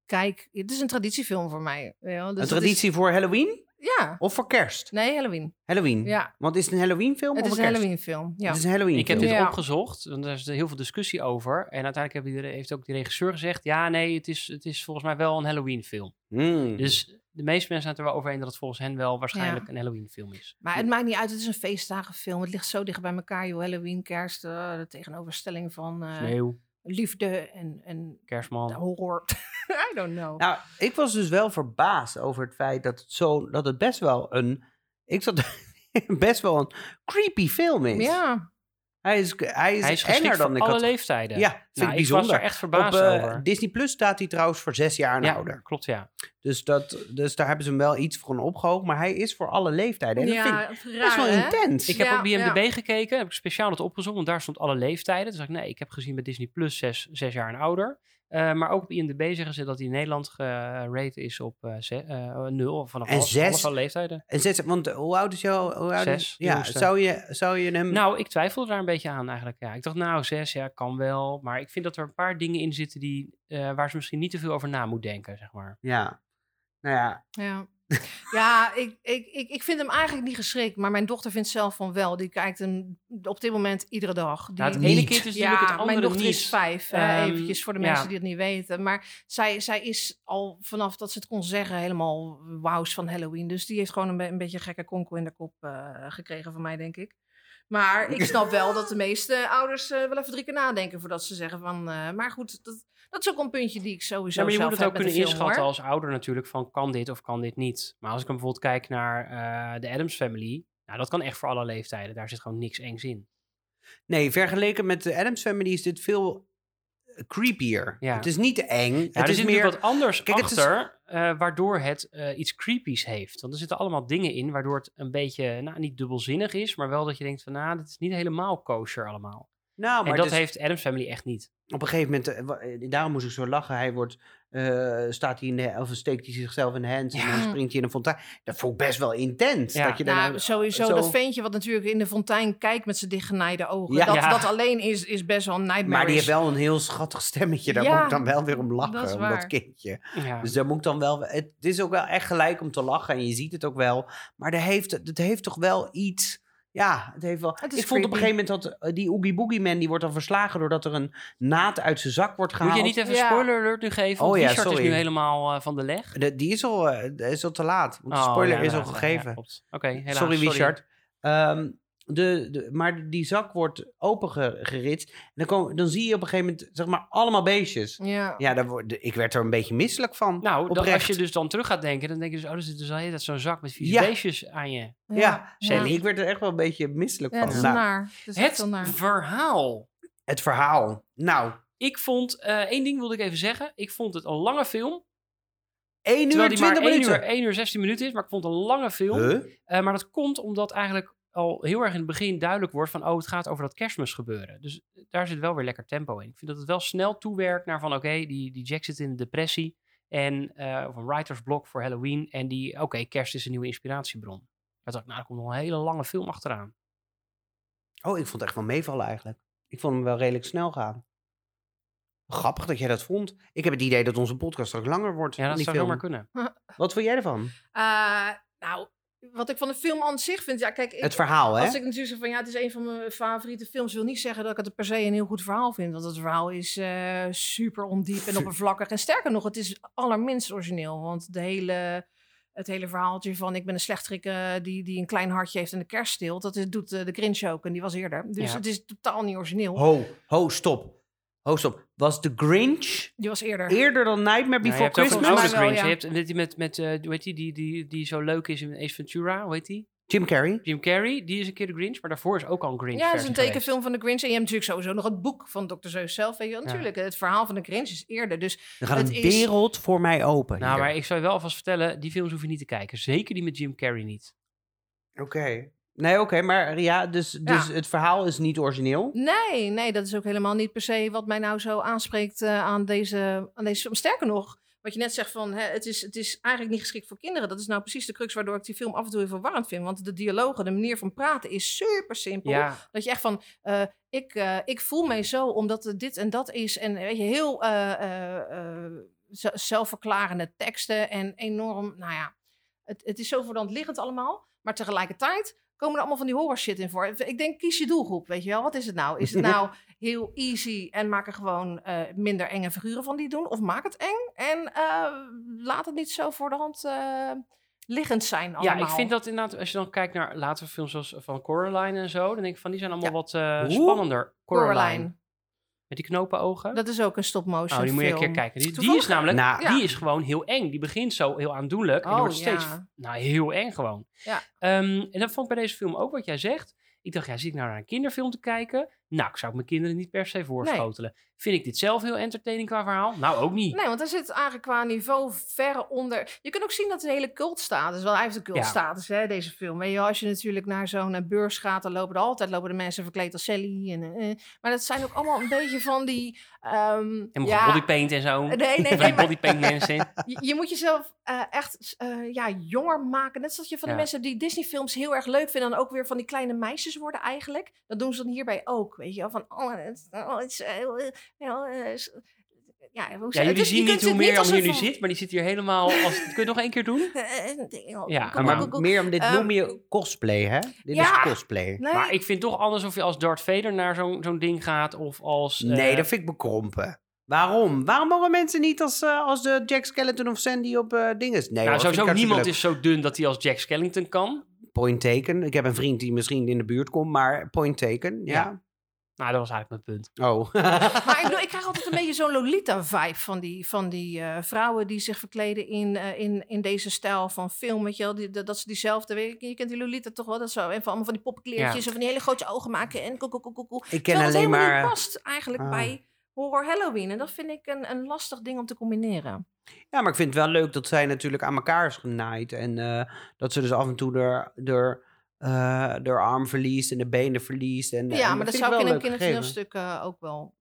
kijk. Het is een traditiefilm voor mij. Ja, dus Een is- traditie voor Halloween ja. of voor kerst? Nee, Halloween. Halloween. Ja, Want is het een Halloween film het of is een kerst? Halloween film. Ja. Het is een Halloween Ik heb dit Ja. opgezocht, want er is heel veel discussie over. En uiteindelijk heeft ook die regisseur gezegd... ja, nee, het is, het is volgens mij wel een Halloween film. Hmm. Dus de meeste mensen zijn het er wel over eens dat het volgens hen wel waarschijnlijk een Halloween film is. Maar het maakt niet uit, het is een feestdagenfilm. Het ligt zo dicht bij elkaar, joh. Halloween, kerst, eh, de tegenoverstelling van eh, Sneeuw, liefde en, en kerstman. horror. I don't know. Nou, ik was dus wel verbaasd over het feit dat het, zo, dat het best wel een... Ik zat best wel een creepy film is. ja, Hij is, hij is, Hij is enger geschikt dan voor ik alle had... leeftijden. Ja, vind Nou, ik ik was bijzonder. er echt verbaasd Op eh, over. Disney Plus staat hij trouwens voor zes jaar en Ja, ouder. klopt ja. Dus, dat, dus daar hebben ze hem wel iets voor opgehoogd. Maar hij is voor alle leeftijden. En dat vind ik ja best wel hè? intens. Ik heb Ja, op IMDb ja. gekeken, heb ik speciaal dat opgezocht, want daar stond alle leeftijden. Toen zei ik, nee, ik heb gezien bij Disney Plus zes, zes jaar en ouder. Eh, maar ook op IMDb zeggen ze dat hij in Nederland gerate is op eh, ze- eh, nul, vanaf En zes? alle leeftijen. En zes, want eh, hoe oud is jou? Hoe oud is- Zes, de Ja, zou je, zou je hem... Nou, ik twijfelde daar een beetje aan eigenlijk. Ja, ik dacht, nou, zes, ja, kan wel. Maar ik vind dat er een paar dingen in zitten die, eh, waar ze misschien niet te veel over na moet denken, zeg maar. Ja. Nou ja, Ja, ja ik, ik, ik, ik vind hem eigenlijk niet geschikt. Maar mijn dochter vindt zelf van wel. Die kijkt hem op dit moment iedere dag. Die, Nou, het ene kind is natuurlijk het ja, andere mijn dochter niet. is vijf. Ehm, eventjes voor de ja. mensen die het niet weten. Maar zij, zij is al vanaf dat ze het kon zeggen helemaal wauws van Halloween. Dus die heeft gewoon een, be- een beetje een gekke konkel in de kop eh, gekregen van mij, denk ik. Maar ik snap wel dat de meeste ouders eh, wel even drie keer nadenken voordat ze zeggen van... maar goed, dat, dat is ook een puntje die ik sowieso Ja, maar je zelf moet het ook kunnen film, inschatten hoor. als ouder natuurlijk van kan dit of kan dit niet. Maar als ik dan bijvoorbeeld kijk naar eh, de Adams Family, nou, dat kan echt voor alle leeftijden. Daar zit gewoon niks engs in. nee, vergeleken met de Adams Family is dit veel eh, creepier. Ja. Het is niet eng. Ja, het er is zit meer... wat anders Kijk, het is- achter, eh, waardoor het eh, iets creepies heeft. Want er zitten allemaal dingen in waardoor het een beetje, nou niet dubbelzinnig is, maar wel dat je denkt van, nou, dit is niet helemaal kosher allemaal. Nou, maar en dat het is- heeft Adams Family echt niet. op een gegeven moment, eh, eh, daarom moest ik zo lachen. Hij wordt, eh, staat hij in de, of steekt hij zichzelf in de hands en dan springt hij in een fontein. Dat ik best wel intens. Ja. Dat je Nou, sowieso zo- dat ventje wat natuurlijk in de fontein kijkt met zijn dichtgenaaide ogen. Ja. dat, Ja. dat alleen is, is best wel een nightmare. Maar die heeft wel een heel schattig stemmetje. Daar Ja, moet ik dan wel weer om lachen, dat om dat kindje. Ja. Dus daar moet ik dan wel... Het, het is ook wel echt gelijk om te lachen en je ziet het ook wel. Maar er heeft, het heeft toch wel iets... Ja, het heeft wel... Het ik vond op een gegeven moment dat eh, die Oogie Boogie Man... die wordt dan verslagen doordat er een naad uit zijn zak wordt gehaald. Moet je niet even Ja. spoiler alert nu geven? Oh Want ja, Richard is sorry. nu helemaal eh, van de leg. De- die is al, eh, is al te laat. Want de Oh, spoiler ja, is al nou, ja, gegeven. Oké, helaas. sorry, Richard. Ehm, de, de, maar die zak wordt opengeritst. En dan, kom, dan zie je op een gegeven moment zeg maar allemaal beestjes. Ja. Ja, daar word, ik werd er een beetje misselijk van. Nou, dan, als je dus dan terug gaat denken, dan denk je dus, oh, er zit dus al heel tijd zo'n zak met vieze Ja. beestjes aan je. Ja, Sally. ik werd er echt wel een beetje misselijk Ja, van. het is Nou, naar. Het is echt Het heel naar. verhaal. het verhaal. Nou, Ik vond, eh, één ding wilde ik even zeggen. Ik vond het een lange film. 1 uur Terwijl en die maar 20 1 minuten. uur, 1 uur 16 minuten is. Maar ik vond het een lange film. Huh? Eh, maar dat komt omdat eigenlijk al heel erg in het begin duidelijk wordt van... oh, het gaat over dat kerstmis gebeuren. Dus daar zit wel weer lekker tempo in. Ik vind dat het wel snel toewerkt naar van... oké, die, die Jack zit in een depressie. En, eh, of een writersblok voor Halloween. En die, oké, kerst is een nieuwe inspiratiebron. Daar dacht ik, nou, er komt nog een hele lange film achteraan. Oh, ik vond het echt wel meevallen eigenlijk. Ik vond hem wel redelijk snel gaan. Grappig dat jij dat vond. Ik heb het idee dat onze podcast straks langer wordt. Ja, dat zou zomaar kunnen. Wat vond jij ervan? Eh, nou, wat ik van de film aan zich vind... Ja, kijk, ik, Het verhaal, hè? Als ik natuurlijk zeg van ja, het is een van mijn favoriete films, wil niet zeggen dat ik het per se een heel goed verhaal vind. Want het verhaal is eh, super ondiep en oppervlakkig. En sterker nog, het is allerminst origineel. Want de hele, het hele verhaaltje van ik ben een slechterik die, die een klein hartje heeft en de kerst steelt, dat is, doet eh, de Grinch ook en die was eerder. Dus Ja. het is totaal niet origineel. Ho, ho, stop. Ho, stop. Was The Grinch Die was eerder. eerder dan Nightmare Nou, je Before hebt ook een Christmas. wel, Grinch. ja. Je hebt die met, met eh, hoe heet die, die, die, die zo leuk is in Ace Ventura, hoe heet die? Jim Carrey. Jim Carrey, die is een keer de Grinch, maar daarvoor is ook al een Grinch Ja, dat is een geweest. tekenfilm van de Grinch. En je hebt natuurlijk sowieso nog het boek van Dr. Zeus zelf. Weet je. Ja. Natuurlijk, het verhaal van de Grinch is eerder. Dus Er gaat Het een is- wereld voor mij open. Nou, hier. maar ik zou je wel alvast vertellen, die films hoef je niet te kijken. Zeker die met Jim Carrey niet. Oké. Nee, oké, maar ja, dus, dus Ja. het verhaal is niet origineel. nee, nee, dat is ook helemaal niet per se wat mij nou zo aanspreekt eh, aan, deze, aan deze film. Sterker nog, wat je net zegt van hè, het, is, het is eigenlijk niet geschikt voor kinderen. Dat is nou precies de crux waardoor ik die film af en toe even verwarrend vind. Want de dialogen, de manier van praten is super simpel. Ja, Dat je echt van, eh, ik, eh, ik voel mij zo omdat het dit en dat is. En weet je, heel zelfverklarende teksten en enorm, nou ja, het, het is zo voor de hand liggend allemaal. Maar tegelijkertijd komen er allemaal van die horror shit in voor. Ik denk, kies je doelgroep, weet je wel. Wat is het nou? Is het nou heel easy en maak er gewoon eh, minder enge figuren van die doen? Of maak het eng en eh, laat het niet zo voor de hand eh, liggend zijn allemaal. ja, ik vind dat inderdaad, als je dan kijkt naar latere films zoals van Coraline en zo, dan denk ik van, die zijn allemaal Ja. wat eh, spannender. Coraline. Coraline. Met die knopenogen. Dat is ook een stop-motion Oh, die moet je een keer kijken. Die, is namelijk, Nou, Ja. die is gewoon heel eng. Die begint zo heel aandoenlijk. en die Oh, wordt steeds, ja. nou, heel eng gewoon. Ja. Ehm, en dat vond ik bij deze film ook wat jij zegt. Ik dacht, ja, zit ik nou naar een kinderfilm te kijken? Nou, ik zou mijn kinderen niet per se voorschotelen. Vind ik dit zelf heel entertaining qua verhaal? Nou, ook niet. Nee, want daar zit eigenlijk qua niveau verre onder. Je kunt ook zien dat het een hele cultstatus. Wel, hij heeft een cultstatus, hè, deze film. Weet je, als je natuurlijk naar zo'n eh, beurs gaat, dan lopen er altijd lopen de mensen verkleed als Sally. En, eh, eh. maar dat zijn ook allemaal een beetje van die. ehm En ja, bodypaint en zo. Nee, nee, nee, bodypaint mensen. je, je moet jezelf eh, echt ja, jonger maken. Net zoals je van Ja. mensen die Disney-films heel erg leuk vinden. En ook weer van die kleine meisjes worden eigenlijk. Dat doen ze dan hierbij ook. Weet je wel, van. Oh, het, oh, het is, eh, heel, eh, eh, ja, hoe Ja, het jullie je zien niet hoe meer om jullie van- zit, maar die zit hier helemaal... Als, kun je het nog één keer doen? Ja, Ja, maar meer om dit Ehm, noem je cosplay, hè? Dit ja. is cosplay. Nee, Maar ik vind toch anders of je als Darth Vader naar zo'n zo'n ding gaat of als... eh, Nee, dat vind ik bekrompen. Waarom? Waarom mogen mensen niet als, als de Jack Skeleton of Sandy op eh dinges? Nee, nou, sowieso niemand is zo dun dat hij als Jack Skellington kan. Point taken. Ik heb een vriend die misschien in de buurt komt, maar point taken, ja. Nou, dat was eigenlijk mijn punt. Oh. maar ik, bedoel, ik krijg altijd een beetje zo'n Lolita-vibe van die, van die eh, vrouwen die zich verkleden in, eh, in, in deze stijl van film. Weet je wel, die, dat, dat ze diezelfde, weet je, je kent die Lolita toch wel, dat zo, en van allemaal van die poppenkleertjes Ja. en van die hele grote ogen maken en koek, koek, koek, koek, koek. ik ken alleen helemaal maar... niet past eigenlijk Ah. bij horror Halloween. En dat vind ik een, een lastig ding om te combineren. Ja, maar ik vind het wel leuk dat zij natuurlijk aan elkaar is genaaid. En eh, dat ze dus af en toe de, de, eh, de arm verliest en de benen verliest. En, ja, en maar dat ik zou ik in een kindertoneelstuk eh ook wel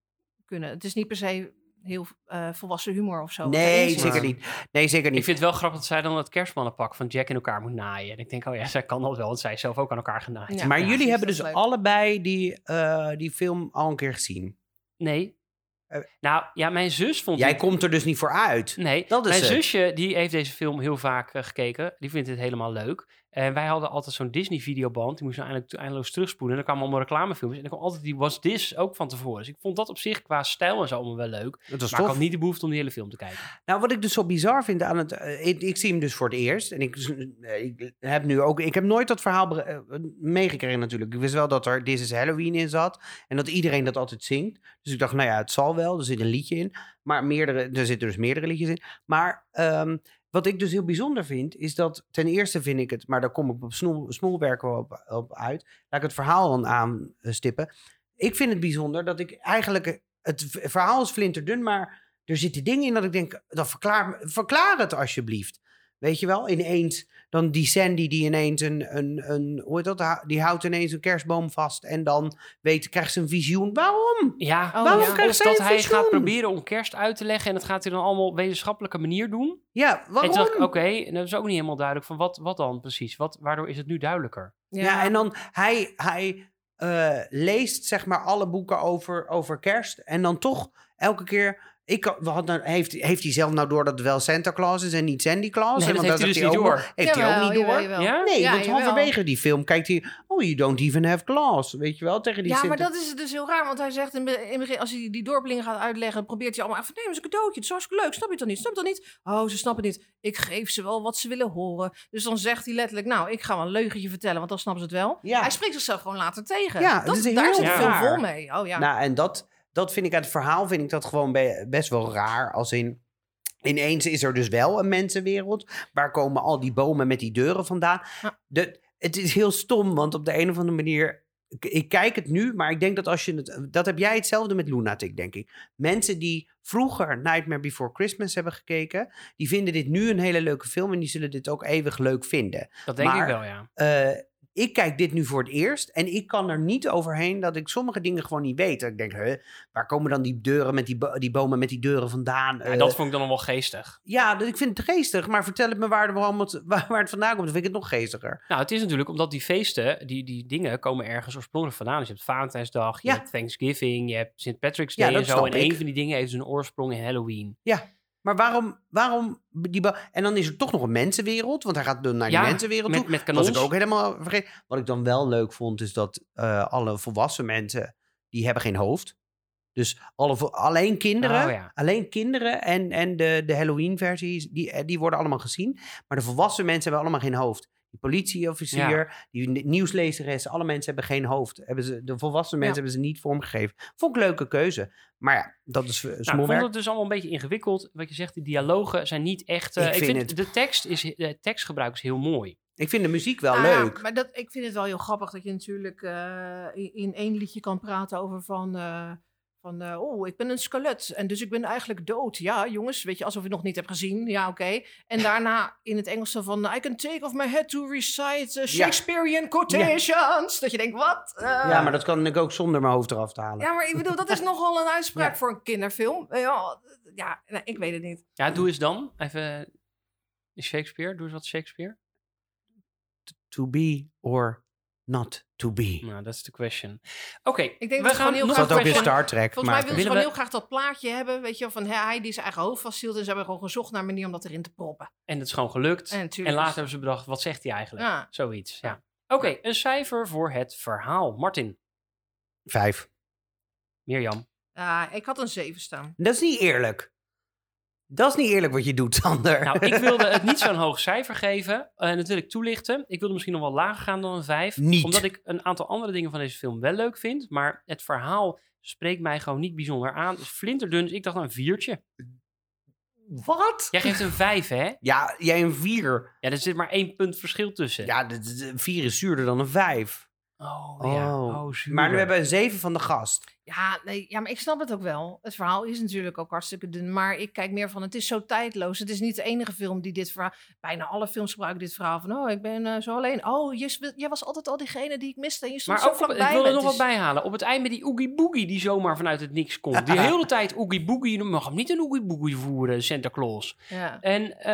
kunnen. Het is niet per se heel eh, volwassen humor of zo. Nee, zeker niet. Nee, zeker Ik niet. vind het wel grappig dat zij dan het kerstmannenpak van Jack in elkaar moet naaien. En ik denk, oh ja, zij kan dat wel, want zij is zelf ook aan elkaar genaaid. Ja, maar ja, jullie hebben dus leuk. allebei die, eh, die film al een keer gezien. Nee. Eh, nou, ja, mijn zus vond Jij die- komt er dus niet voor uit. Nee, Dat is mijn het. zusje die heeft deze film heel vaak eh, gekeken. Die vindt het helemaal leuk. En wij hadden altijd zo'n Disney-videoband. Die moesten eindelijk eindeloos terugspoelen. En dan kwamen allemaal reclamefilms. En dan kwam altijd die Was This ook van tevoren. Dus ik vond dat op zich qua stijl en zo allemaal wel leuk. Dat was Maar ik had niet de behoefte om die hele film te kijken. Nou, wat ik dus zo bizar vind aan het. eh, ik, ik zie hem dus voor het eerst. En ik, eh, ik heb nu ook. Ik heb nooit dat verhaal eh, meegekregen, natuurlijk. Ik wist wel dat er This is Halloween in zat. En dat iedereen dat altijd zingt. Dus ik dacht, nou ja, het zal wel. Er zit een liedje in. Maar meerdere, er zitten dus meerdere liedjes in. Maar ehm, wat ik dus heel bijzonder vind, is dat ten eerste vind ik het. Maar daar kom ik op snoel, smoelwerk wel op, op uit. Laat ik het verhaal dan aanstippen. Ik vind het bijzonder dat ik eigenlijk. eh, Het verhaal is flinterdun, maar er zitten dingen in dat ik denk, dan verklaar, verklaar het alsjeblieft. Weet je wel, ineens, dan die Sandy die ineens een, een, een hoe heet dat, die houdt ineens een kerstboom vast en dan weet, krijgt ze een visioen. Waarom? Ja, Oh, Waarom ja. krijgt zij dat een hij visioen? gaat proberen om kerst uit te leggen. En dat gaat hij dan allemaal op wetenschappelijke manier doen. Ja, waarom? oké, en dat is ook niet helemaal duidelijk. Van wat, wat dan precies? Wat, waardoor is het nu duidelijker? Ja, en dan hij, hij eh, leest zeg maar alle boeken over, over kerst. En dan toch elke keer. Ik, had- we hadden, heeft, heeft hij zelf nou door dat het wel Santa Claus is en niet Sandy Claus? Nee, En dat want heeft hij dus niet ook door. Heeft hij ook niet door? jawel, jawel. Ja? Nee, Ja, want jawel. halverwege die film kijkt hij... Oh, you don't even have claws. Weet je wel, tegen die Ja, maar dat is dus heel raar, want hij zegt in, het begin, als hij die dorpelingen gaat uitleggen, probeert hij allemaal van, nee, maar het is een cadeautje, het is hartstikke leuk, snap je het dan niet, snap je het dan niet? Oh, ze snappen het niet, ik geef ze wel wat ze willen horen. Dus dan zegt hij letterlijk, nou, ik ga wel een leugentje vertellen, want dan snappen ze het wel. Ja. Hij spreekt zichzelf gewoon later tegen. Ja, dat, daar heel zit raar. vol mee. Oh ja. Nou, en dat... dat vind ik aan het verhaal, vind ik dat gewoon be- best wel raar. Als in, ineens is er dus wel een mensenwereld. Waar komen al die bomen met die deuren vandaan? De, het is heel stom, want op de een of andere manier... Ik, ik kijk het nu, maar ik denk dat als je het... Dat heb jij hetzelfde met Lunatic, denk ik. Mensen die vroeger Nightmare Before Christmas hebben gekeken... die vinden dit nu een hele leuke film... en die zullen dit ook eeuwig leuk vinden. Dat denk Maar- ik wel, ja. Eh, ik kijk dit nu voor het eerst en ik kan er niet overheen dat ik sommige dingen gewoon niet weet. Ik denk, hè, waar komen dan die deuren met die, bo- die bomen met die deuren vandaan? ja. Eh, Dat vond ik dan nog wel geestig. ja, dus ik vind het geestig, maar vertel het me waar, waarom het, waar, waar het vandaan komt. Dan vind ik het nog geestiger. Nou, het is natuurlijk omdat die feesten, die, die dingen komen ergens oorspronkelijk vandaan. Dus je hebt Valentijnsdag, je Ja. hebt Thanksgiving, je hebt St. Patrick's Ja, Day dat en zo. En ik. een van die dingen heeft dus een oorsprong in Halloween. Maar waarom, waarom die En dan is er toch nog een mensenwereld, want hij gaat dan naar die Ja, mensenwereld met- toe. met Dat was ik ook helemaal vergeten. Wat ik dan wel leuk vond, is dat eh, alle volwassen mensen, die hebben geen hoofd. Dus alle, alleen kinderen, Oh, ja. alleen kinderen en, en de, de Halloween-versies, die, eh, die worden allemaal gezien. Maar de volwassen mensen hebben allemaal geen hoofd. Die politieofficier, die ni- nieuwslezeres, alle mensen hebben geen hoofd. Hebben ze, de volwassen mensen hebben ze niet vormgegeven. Vond ik een leuke keuze. Maar ja, dat is uh, Nou, ik vond het dus allemaal een beetje ingewikkeld. Wat je zegt, die dialogen zijn niet echt... eh, Ik ik, vind vind het- de tekst is, de tekstgebruik is heel mooi. Ik vind de muziek wel Nou ja, leuk. maar dat, ik vind het wel heel grappig dat je natuurlijk eh, in, in één liedje kan praten over van... eh, van, eh, oh, ik ben een skelet en dus ik ben eigenlijk dood. Ja, jongens, weet je, alsof je het nog niet hebt gezien. Ja, oké. En daarna in het Engels van... I can take off my head to recite uh, Shakespearean quotations. Dat je denkt, wat? Eh, Ja, maar dat kan ik ook zonder mijn hoofd eraf te halen. Ja, maar ik bedoel, dat is nogal een uitspraak Ja. voor een kinderfilm. Eh, Ja, ja ik weet het niet. Ja, doe eens dan. Even Shakespeare. Doe eens wat Shakespeare. To be or not to be. Nou, dat is de question. Oké, denk we dat het gewoon gaan heel nog Dat ook in. Star Trek. Volgens mij maar- willen ze Willen gewoon we- heel graag dat plaatje hebben, weet je wel, van hè, hij die zijn eigen hoofd vasthield. En ze hebben gewoon gezocht naar een manier om dat erin te proppen. En het is gewoon gelukt. En, later hebben ze bedacht, wat zegt hij eigenlijk? Ja. Zoiets, ja. Oké, een cijfer voor het verhaal. Martin, Vijf. Mirjam. Ja, ik had een 7 staan. Dat is niet eerlijk. Dat is niet eerlijk wat je doet, Sander. Nou, ik wilde het niet zo'n hoog cijfer geven. En dat wil ik toelichten. Ik wilde misschien nog wel lager gaan dan een 5. Niet. Omdat ik een aantal andere dingen van deze film wel leuk vind. Maar het verhaal spreekt mij gewoon niet bijzonder aan. Het is flinterdun, dus ik dacht een viertje. Wat? Jij geeft een 5, hè? Ja, jij een vier. Ja, er zit maar één punt verschil tussen. Ja, de vier is zuurder dan een vijf. Oh, ja. Oh. Oh, zuur. Maar nu hebben we een zeven van de gast. Ja, nee, ja, maar ik snap het ook wel. Het verhaal is natuurlijk ook hartstikke dun. Maar ik kijk meer van, het is zo tijdloos. Het is niet de enige film die dit verhaal... Bijna alle films gebruiken dit verhaal van... Oh, ik ben eh, zo alleen. Oh, je, jij was altijd al diegene die ik miste. En je stond Maar zo ook vlakbij ik wil er nog wat is- bij halen. Op het eind met die Oogie Boogie die zomaar vanuit het niks komt. Die hele tijd Oogie Boogie. Je mag hem niet een Oogie Boogie voeren, Santa Claus. Ja. En, eh,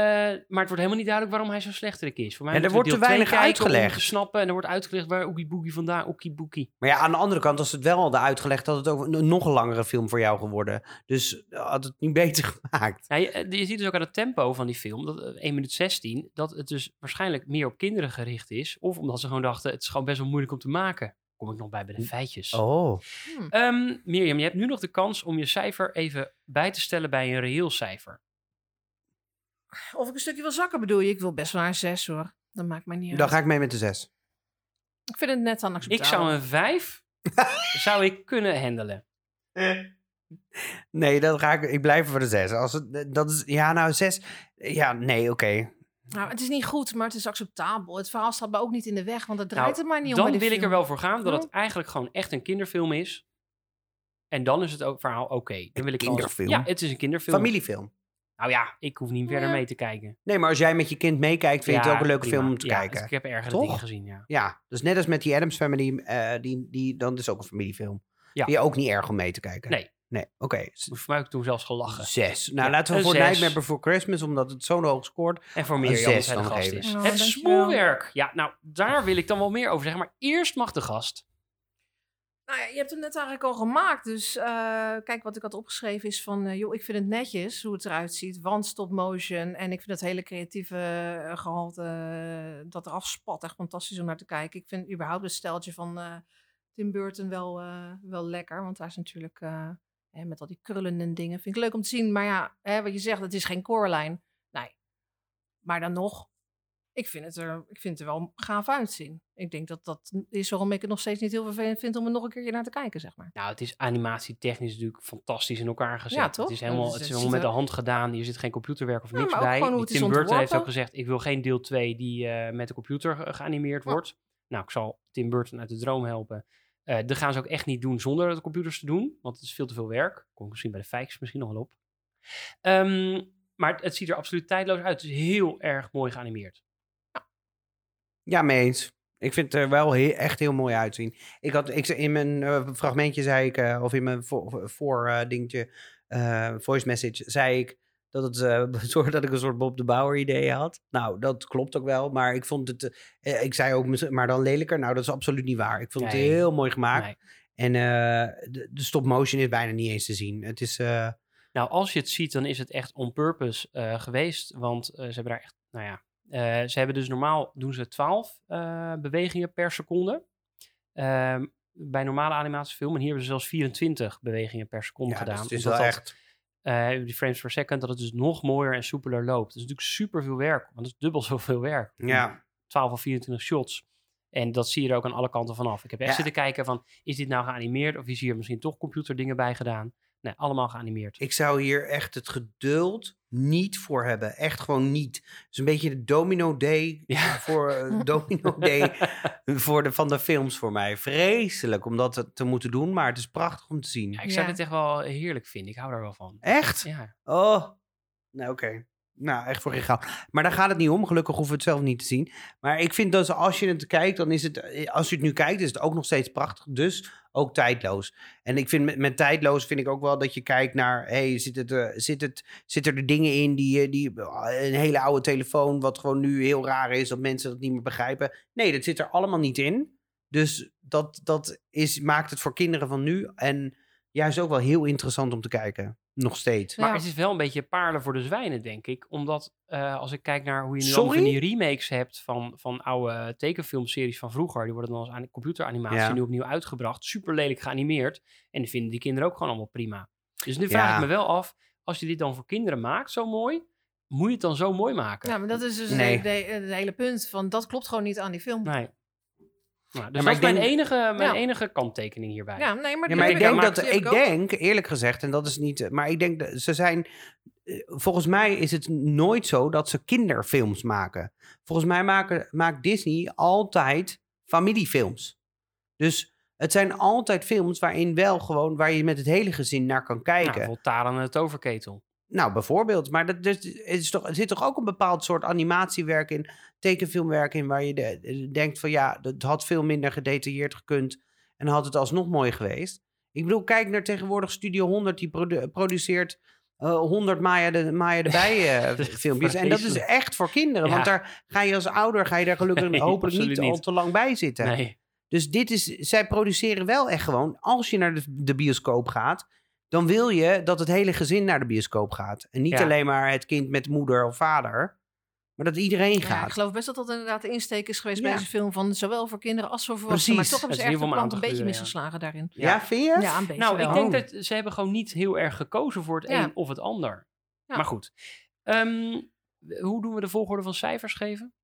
maar het wordt helemaal niet duidelijk waarom hij zo slechterik is. Voor mij Ja, er wordt te weinig uitgelegd. te snappen. En er wordt uitgelegd waar Oogie Boogie vandaan, Oogie Boogie. Maar ja, aan de andere kant, als het wel hadden uitgelegd, had het ook een nog een langere film voor jou geworden. Dus had het niet beter gemaakt. Ja, je, eh, je ziet dus ook aan het tempo van die film, dat, eh, 1 minuut 16, dat het dus waarschijnlijk meer op kinderen gericht is. Of omdat ze gewoon dachten, het is gewoon best wel moeilijk om te maken. Kom ik nog bij bij de feitjes. Oh. Ehm, Mirjam, je hebt nu nog de kans om je cijfer even bij te stellen bij een reëel cijfer. Of ik een stukje wil zakken bedoel je? Ik wil best wel naar een 6 hoor. Dat maakt mij niet uit. Dan ga ik mee met de zes. Ik vind het net aan Ik zou een 5 zou ik kunnen handelen. Nee, dan ga ik, ik blijf voor de zes. Als het, dat is, ja, nou, zes. Ja, nee, oké. Nou, het is niet goed, maar het is acceptabel. Het verhaal staat me ook niet in de weg, want het draait Nou, er maar niet om Dan wil ik er wel voor gaan dat het eigenlijk gewoon echt een kinderfilm is. En dan is het ook verhaal oké. Dan wil ik als- kinderfilm? Ja, het is een kinderfilm. Familiefilm. Nou ja, ik hoef niet verder Ja. mee te kijken. Nee, maar als jij met je kind meekijkt, vind je het ook een leuke prima. film om te Ja, kijken. Ik heb ergere Toch? dingen gezien, ja. Ja, dus net als met die Adams Family, eh, die, die, dan is het ook een familiefilm. Ja. Vind je ook niet erg om mee te kijken? Nee. Nee, oké. Voor mij heb ik toen zelfs gelachen. Zes. Nou, Ja, laten we een voor zes. Nightmare Before Christmas, omdat het zo hoog scoort. En voor Mirjam, zes zij de dan gast geven. is. Oh, het dankjewel. smoelwerk. Ja, nou, daar wil ik dan wel meer over zeggen. Maar eerst mag de gast. Nou ja, je hebt hem net eigenlijk al gemaakt. Dus eh, kijk, wat ik had opgeschreven is van... eh, joh, ik vind het netjes hoe het eruit ziet. Want stop motion. En ik vind het hele creatieve eh, gehalte eh, dat eraf spat echt fantastisch om naar te kijken. Ik vind überhaupt het steltje van Tim Burton wel, wel lekker. Want daar is natuurlijk... hè, met al die krullen en dingen. Vind ik leuk om te zien. Maar ja, hè, wat je zegt, het is geen Coraline. Nee. Maar dan nog... Ik vind, het er, ik vind het er wel gaaf uitzien. Ik denk dat dat is waarom ik het nog steeds niet heel vervelend vind om er nog een keertje naar te kijken, zeg maar. Nou, het is animatietechnisch natuurlijk fantastisch in elkaar gezet. Ja, toch? Het is helemaal, het is het helemaal met de hand gedaan. Hier zit geen computerwerk of Ja, niks bij. Tim Burton heeft ook gezegd, ik wil geen deel 2 die eh, met de computer ge- geanimeerd Ja. wordt. Nou, ik zal Tim Burton uit de droom helpen. Eh dat gaan ze ook echt niet doen zonder de computers te doen. Want het is veel te veel werk. Kom ik misschien bij de Fijks misschien nog wel op. Ehm, maar het, het ziet er absoluut tijdloos uit. Het is heel erg mooi geanimeerd. Ja, mee eens. Ik vind het er wel he- echt heel mooi uitzien. Ik had, ik, zei- in mijn eh, fragmentje zei ik, eh, of in mijn voor, voor eh, dingetje, voice message, zei ik dat het zorgde dat ik een soort Bob de Bauer idee had. Nou, dat klopt ook wel, maar ik vond het, ik zei ook, maar dan lelijker. Nou, dat is absoluut niet waar. Ik vond het heel mooi gemaakt. Nee. En de, de stop motion is bijna niet eens te zien. Het is, Nou, als je het ziet, dan is het echt on purpose geweest. Want ze hebben daar echt, nou ja, ze hebben dus normaal doen ze 12 eh, bewegingen per seconde. Ehm, bij normale animatiefilm. En hier hebben ze zelfs 24 bewegingen per seconde ja, dus gedaan. het is wel dat, echt... eh, die frames per second, dat het dus nog mooier en soepeler loopt. Dat is natuurlijk super veel werk. Want het is dubbel zoveel werk. Ja, 12 of 24 shots. En dat zie je er ook aan alle kanten vanaf. Ik heb echt Ja. zitten kijken van, is dit nou geanimeerd? Of is hier misschien toch computerdingen bij gedaan? Nee, allemaal geanimeerd. ik zou hier echt het geduld niet voor hebben. Echt gewoon niet. Het is een beetje de domino day Ja. voor eh, domino day voor de, van de films voor mij. Vreselijk om dat te, te moeten doen, maar het is prachtig om te zien. Ja, ik zou Ja. dit echt wel heerlijk vinden. Ik hou daar wel van. Echt? Ja. Oh, nou oké. Nou, echt voor geen geld. Maar daar gaat het niet om. Gelukkig hoeven we het zelf niet te zien. Maar ik vind dat als je het kijkt, dan is het... eh, Als je het nu kijkt, is het ook nog steeds prachtig. Dus ook tijdloos. En ik vind met, tijdloos vind ik ook wel dat je kijkt naar... Hey, zit, het, eh, zit, het, zitten er dingen in die, eh, die... Een hele oude telefoon, wat gewoon nu heel raar is. Dat mensen dat niet meer begrijpen. Nee, dat zit er allemaal niet in. Dus dat, dat is, maakt het voor kinderen van nu... En juist ook wel heel interessant om te kijken. Nog steeds. Maar Ja. het is wel een beetje paarden voor de zwijnen, denk ik. Omdat eh, als ik kijk naar hoe je nu van Sorry? die remakes hebt van, van oude tekenfilmseries van vroeger. Die worden dan als aan computeranimatie Ja. nu opnieuw uitgebracht. Super lelijk geanimeerd. En die vinden die kinderen ook gewoon allemaal prima. Dus nu vraag Ja. ik me wel af, als je dit dan voor kinderen maakt zo mooi, moet je het dan zo mooi maken? Ja, maar dat is dus Nee. het hele punt. Van, dat klopt gewoon niet aan die film. Nee. Nou, dus maar dat is ik mijn, denk- enige, mijn Ja. enige kanttekening hierbij. Ja, nee, maar, Ja, maar ik denk dat, ik denk, eerlijk gezegd, en dat is niet, eh, maar ik denk, dat ze zijn, eh, volgens mij is het nooit zo dat ze kinderfilms maken. Volgens mij maken, maakt Disney altijd familiefilms. Dus het zijn altijd films waarin wel gewoon, waar je met het hele gezin naar kan Nou, kijken. bijvoorbeeld Taran en de toverketel. Nou, bijvoorbeeld. Maar dat, dus, is toch, er zit toch ook een bepaald soort animatiewerk in, tekenfilmwerk in, waar je de- de- denkt van ja, het had veel minder gedetailleerd gekund en had het alsnog mooi geweest. Ik bedoel, kijk naar tegenwoordig Studio 100, die produ- produceert eh 100 Maya de, Maya de Bij eh, Dat filmpjes. En dat is echt voor kinderen, want daar ga je als ouder, ga je daar gelukkig Nee, hopelijk niet, al te lang bij zitten. Nee. Dus dit is, zij produceren wel echt gewoon, als je naar de, de bioscoop gaat, dan wil je dat het hele gezin naar de bioscoop gaat. En niet Ja. alleen maar het kind met moeder of vader, maar dat iedereen Ja, ik gaat. geloof best dat dat inderdaad de insteek is geweest Ja. bij deze film. Van zowel voor kinderen als voor volwassenen. Precies. Maar toch hebben ze echt de plant een beetje misgeslagen daarin. ja, vind je? Ja, een beetje Nou, wel. ik denk Oh. dat ze hebben gewoon niet heel erg gekozen voor het Ja. een of het ander. Ja. Maar goed. Ehm, hoe doen we de volgorde van cijfers geven?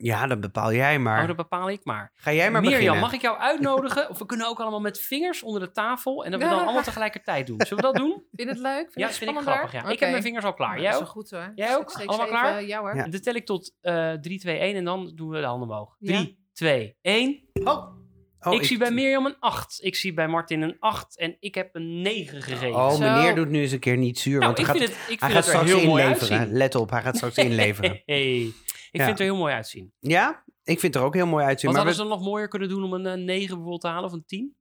Ja, dat bepaal jij maar. Oh, dat bepaal ik maar. Ga jij maar Mirjam, beginnen. mag ik jou uitnodigen? of we kunnen ook allemaal met vingers onder de tafel en dat we dan allemaal tegelijkertijd doen. Zullen we dat doen? Vind je het leuk? Vind ja, het vind ik spannend grappig. Ja. Ik heb mijn vingers al klaar. Nou, Jij dat is ook? wel goed hoor. Jij ook? Allemaal klaar? even- ja hoor. Ja. Dan tel ik tot eh 3, 2, 1 en dan doen we de handen omhoog. Ja. 3, 2, 1. Oh. Oh, ik, zie bij Mirjam een 8. Ik zie bij Martin een 8 en ik heb een 9 gegeven. Oh, Zo. meneer doet nu eens een keer niet zuur. nou, want ik hij vind gaat, het, ik hij vind gaat het straks inleveren. Let op, hij gaat straks inleveren. Hey. Ik Ja. vind het er heel mooi uitzien. ja, ik vind het er ook heel mooi uitzien. Wat Maar hadden we- ze nog mooier kunnen doen om een eh, 9 bijvoorbeeld te halen of een 10?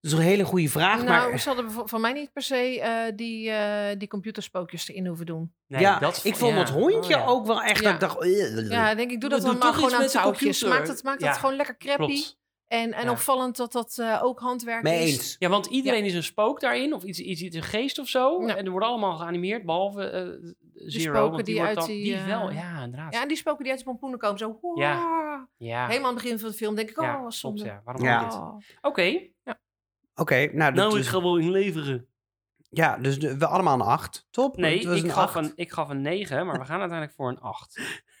dat is een hele goede vraag. Nou, maar ze hadden van mij niet per se eh, die, eh, die computerspookjes erin hoeven doen. Nee, ja, dat ik vond ja. het hondje Oh, ja. ook wel echt. Ja. Dat ik dacht, eh, Ja, denk ik doe dat Doe dan toch maar gewoon aan touwtjes. computer. Maakt het, maakt Ja, het gewoon lekker crappy. Klopt. En, en Ja. opvallend dat dat eh, ook handwerk mee is. eens. Ja, want iedereen is een spook daarin, of iets, iets, iets een geest of zo. Ja. En er wordt allemaal geanimeerd, behalve eh Zero. spoken die, uit dan, die, die eh, wel, ja, inderdaad. Ja, en die spoken die uit de pompoenen komen zo. Ja. Helemaal aan het begin van de film denk ik, oh, ja, wat klopt, zonde. ja. Waarom Ja. niet? Oh. Oké, Oké, nou, dat nou ik is- ga wel inleveren. ja, dus de- we allemaal een 8. Top. Nee, Het was ik een gaf, acht. een, ik gaf een 9, maar we gaan uiteindelijk voor een 8.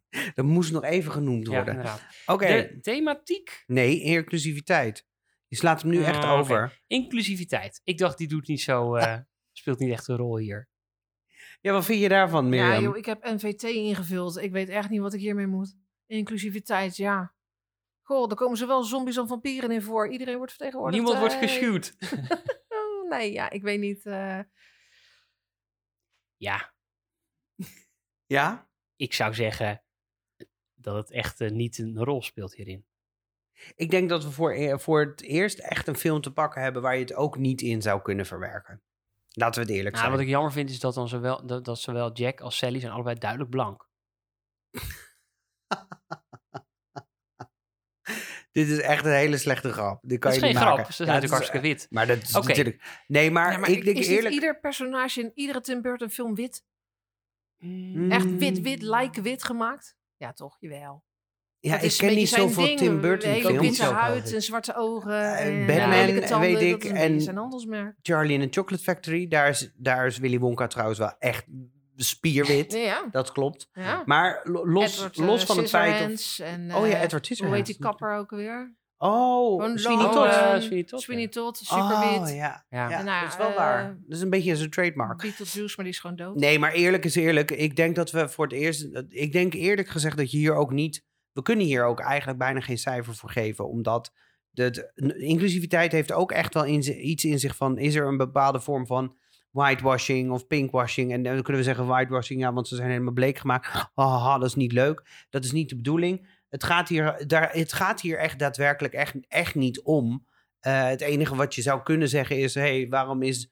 Dat moest nog even genoemd Ja, worden. Oké. De thematiek Nee, inclusiviteit. Je slaat hem nu echt Ah, oké. over. inclusiviteit. Ik dacht, die doet niet zo, eh, speelt niet echt een rol hier. Ja, wat vind je daarvan, Ja, Mirjam? joh, ik heb NVT ingevuld. Ik weet echt niet wat ik hiermee moet. Inclusiviteit, ja. Goh, er komen zowel zombies als vampieren in voor. Iedereen wordt vertegenwoordigd. Niemand wordt geschuwd. oh, nee, ja, ik weet niet. eh. Ja, Ja? ik zou zeggen dat het echt eh, niet een rol speelt hierin. Ik denk dat we voor, e- voor het eerst echt een film te pakken hebben waar je het ook niet in zou kunnen verwerken. Laten we het eerlijk Nou, zijn. wat ik jammer vind is dat, dan zowel, dat, dat zowel Jack als Sally zijn allebei duidelijk blank. Dit is echt een hele slechte grap. Dit kan Dat is je geen niet grap, maken. ze zijn Ja, natuurlijk het is- hartstikke wit. Maar dat is natuurlijk... Nee, maar, Ja, maar ik denk is eerlijk... ieder personage in iedere Tim Burton film wit? Mm, Echt wit, wit, like wit gemaakt? Ja, toch? Jawel. Ja, ik ken niet zoveel ding. Tim Burton Hele films. witte huid en zwarte ogen. Eh, en Batman, lelijke tanden, weet ik, en- zijn handelsmerk. Charlie in the Chocolate Factory, daar is, daar is Willy Wonka trouwens wel echt spierwit. Ja, ja. Dat klopt. ja. Maar lo- los, Edward, eh, los van het feit... Of, Scissorhands En, Oh ja, eh, Edward Hoe heet Scissorhands. die kapper ook weer? Oh, Sweeney lang, Todd. Oh, eh, Sweeney Todd, Sweeney. Todd, superwit. Oh, ja. Ja. nou, dat is wel eh, waar. Dat is een beetje zijn trademark. Beetlejuice, maar die is gewoon dood. Nee, maar eerlijk is eerlijk. Ik denk dat we voor het eerst... Ik denk eerlijk gezegd dat je hier ook niet... We kunnen hier ook eigenlijk bijna geen cijfer voor geven. Omdat de, de inclusiviteit heeft ook echt wel in, iets in zich van... Is er een bepaalde vorm van whitewashing of pinkwashing? En dan kunnen we zeggen whitewashing, ja, want ze zijn helemaal bleek gemaakt. Haha, dat is niet leuk. Dat is niet de bedoeling. Het gaat hier, daar, het gaat hier echt daadwerkelijk echt, echt niet om. Eh, het enige wat je zou kunnen zeggen is... hey, waarom is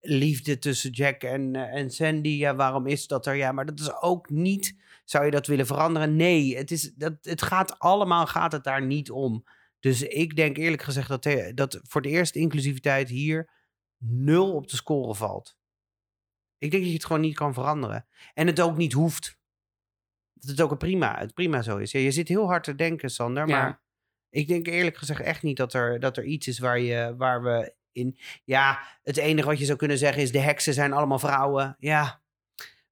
liefde tussen Jack en, eh, en Sandy. Ja, waarom is dat er? Ja, maar dat is ook niet. Zou je dat willen veranderen? Nee, het, is, dat, het gaat allemaal gaat het daar niet om. Dus ik denk eerlijk gezegd dat, de- dat voor de eerste inclusiviteit hier nul op de score valt. Ik denk dat je het gewoon niet kan veranderen. En het ook niet hoeft. Dat het ook een prima, het prima zo is. Ja, je zit heel hard te denken, Sander. Ja. Maar ik denk eerlijk gezegd echt niet dat er, dat er iets is waar, je, waar we in... Ja, het enige wat je zou kunnen zeggen is de heksen zijn allemaal vrouwen. Ja,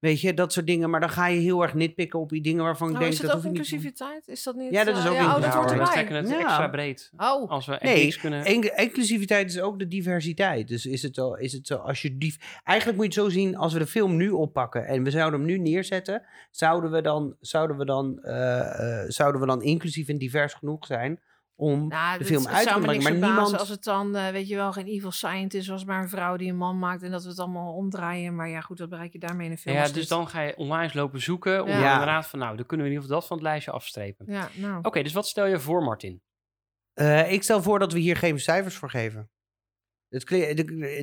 weet je, dat soort dingen. Maar dan ga je heel erg nitpikken op die dingen waarvan ik Oh, denk is dat dat ook inclusiviteit? Is dat niet... Ja, dat is eh, ook ja, oh, dat hoort we erbij. trekken het Ja. extra breed. Oh, Als we Nee, kunnen... In- inclusiviteit is ook de diversiteit. Dus is het zo, is het zo als je die. Eigenlijk moet je het zo zien als we de film nu oppakken en we zouden hem nu neerzetten, zouden we dan, zouden we dan, eh, eh, zouden we dan inclusief en divers genoeg zijn om nou, de film het uit te zou me brengen. niks Maar niemand. als het dan, eh, weet je wel, geen evil scientist was, maar een vrouw die een man maakt en dat we het allemaal omdraaien. Maar ja, goed, wat bereik je daarmee in een film? ja, dus dit? dan ga je online lopen zoeken om Ja. inderdaad van, nou, dan kunnen we in ieder geval dat van het lijstje afstrepen. Ja, nou. Oké, dus wat stel je voor, Martin? Eh, ik stel voor dat we hier geen cijfers voor geven. Het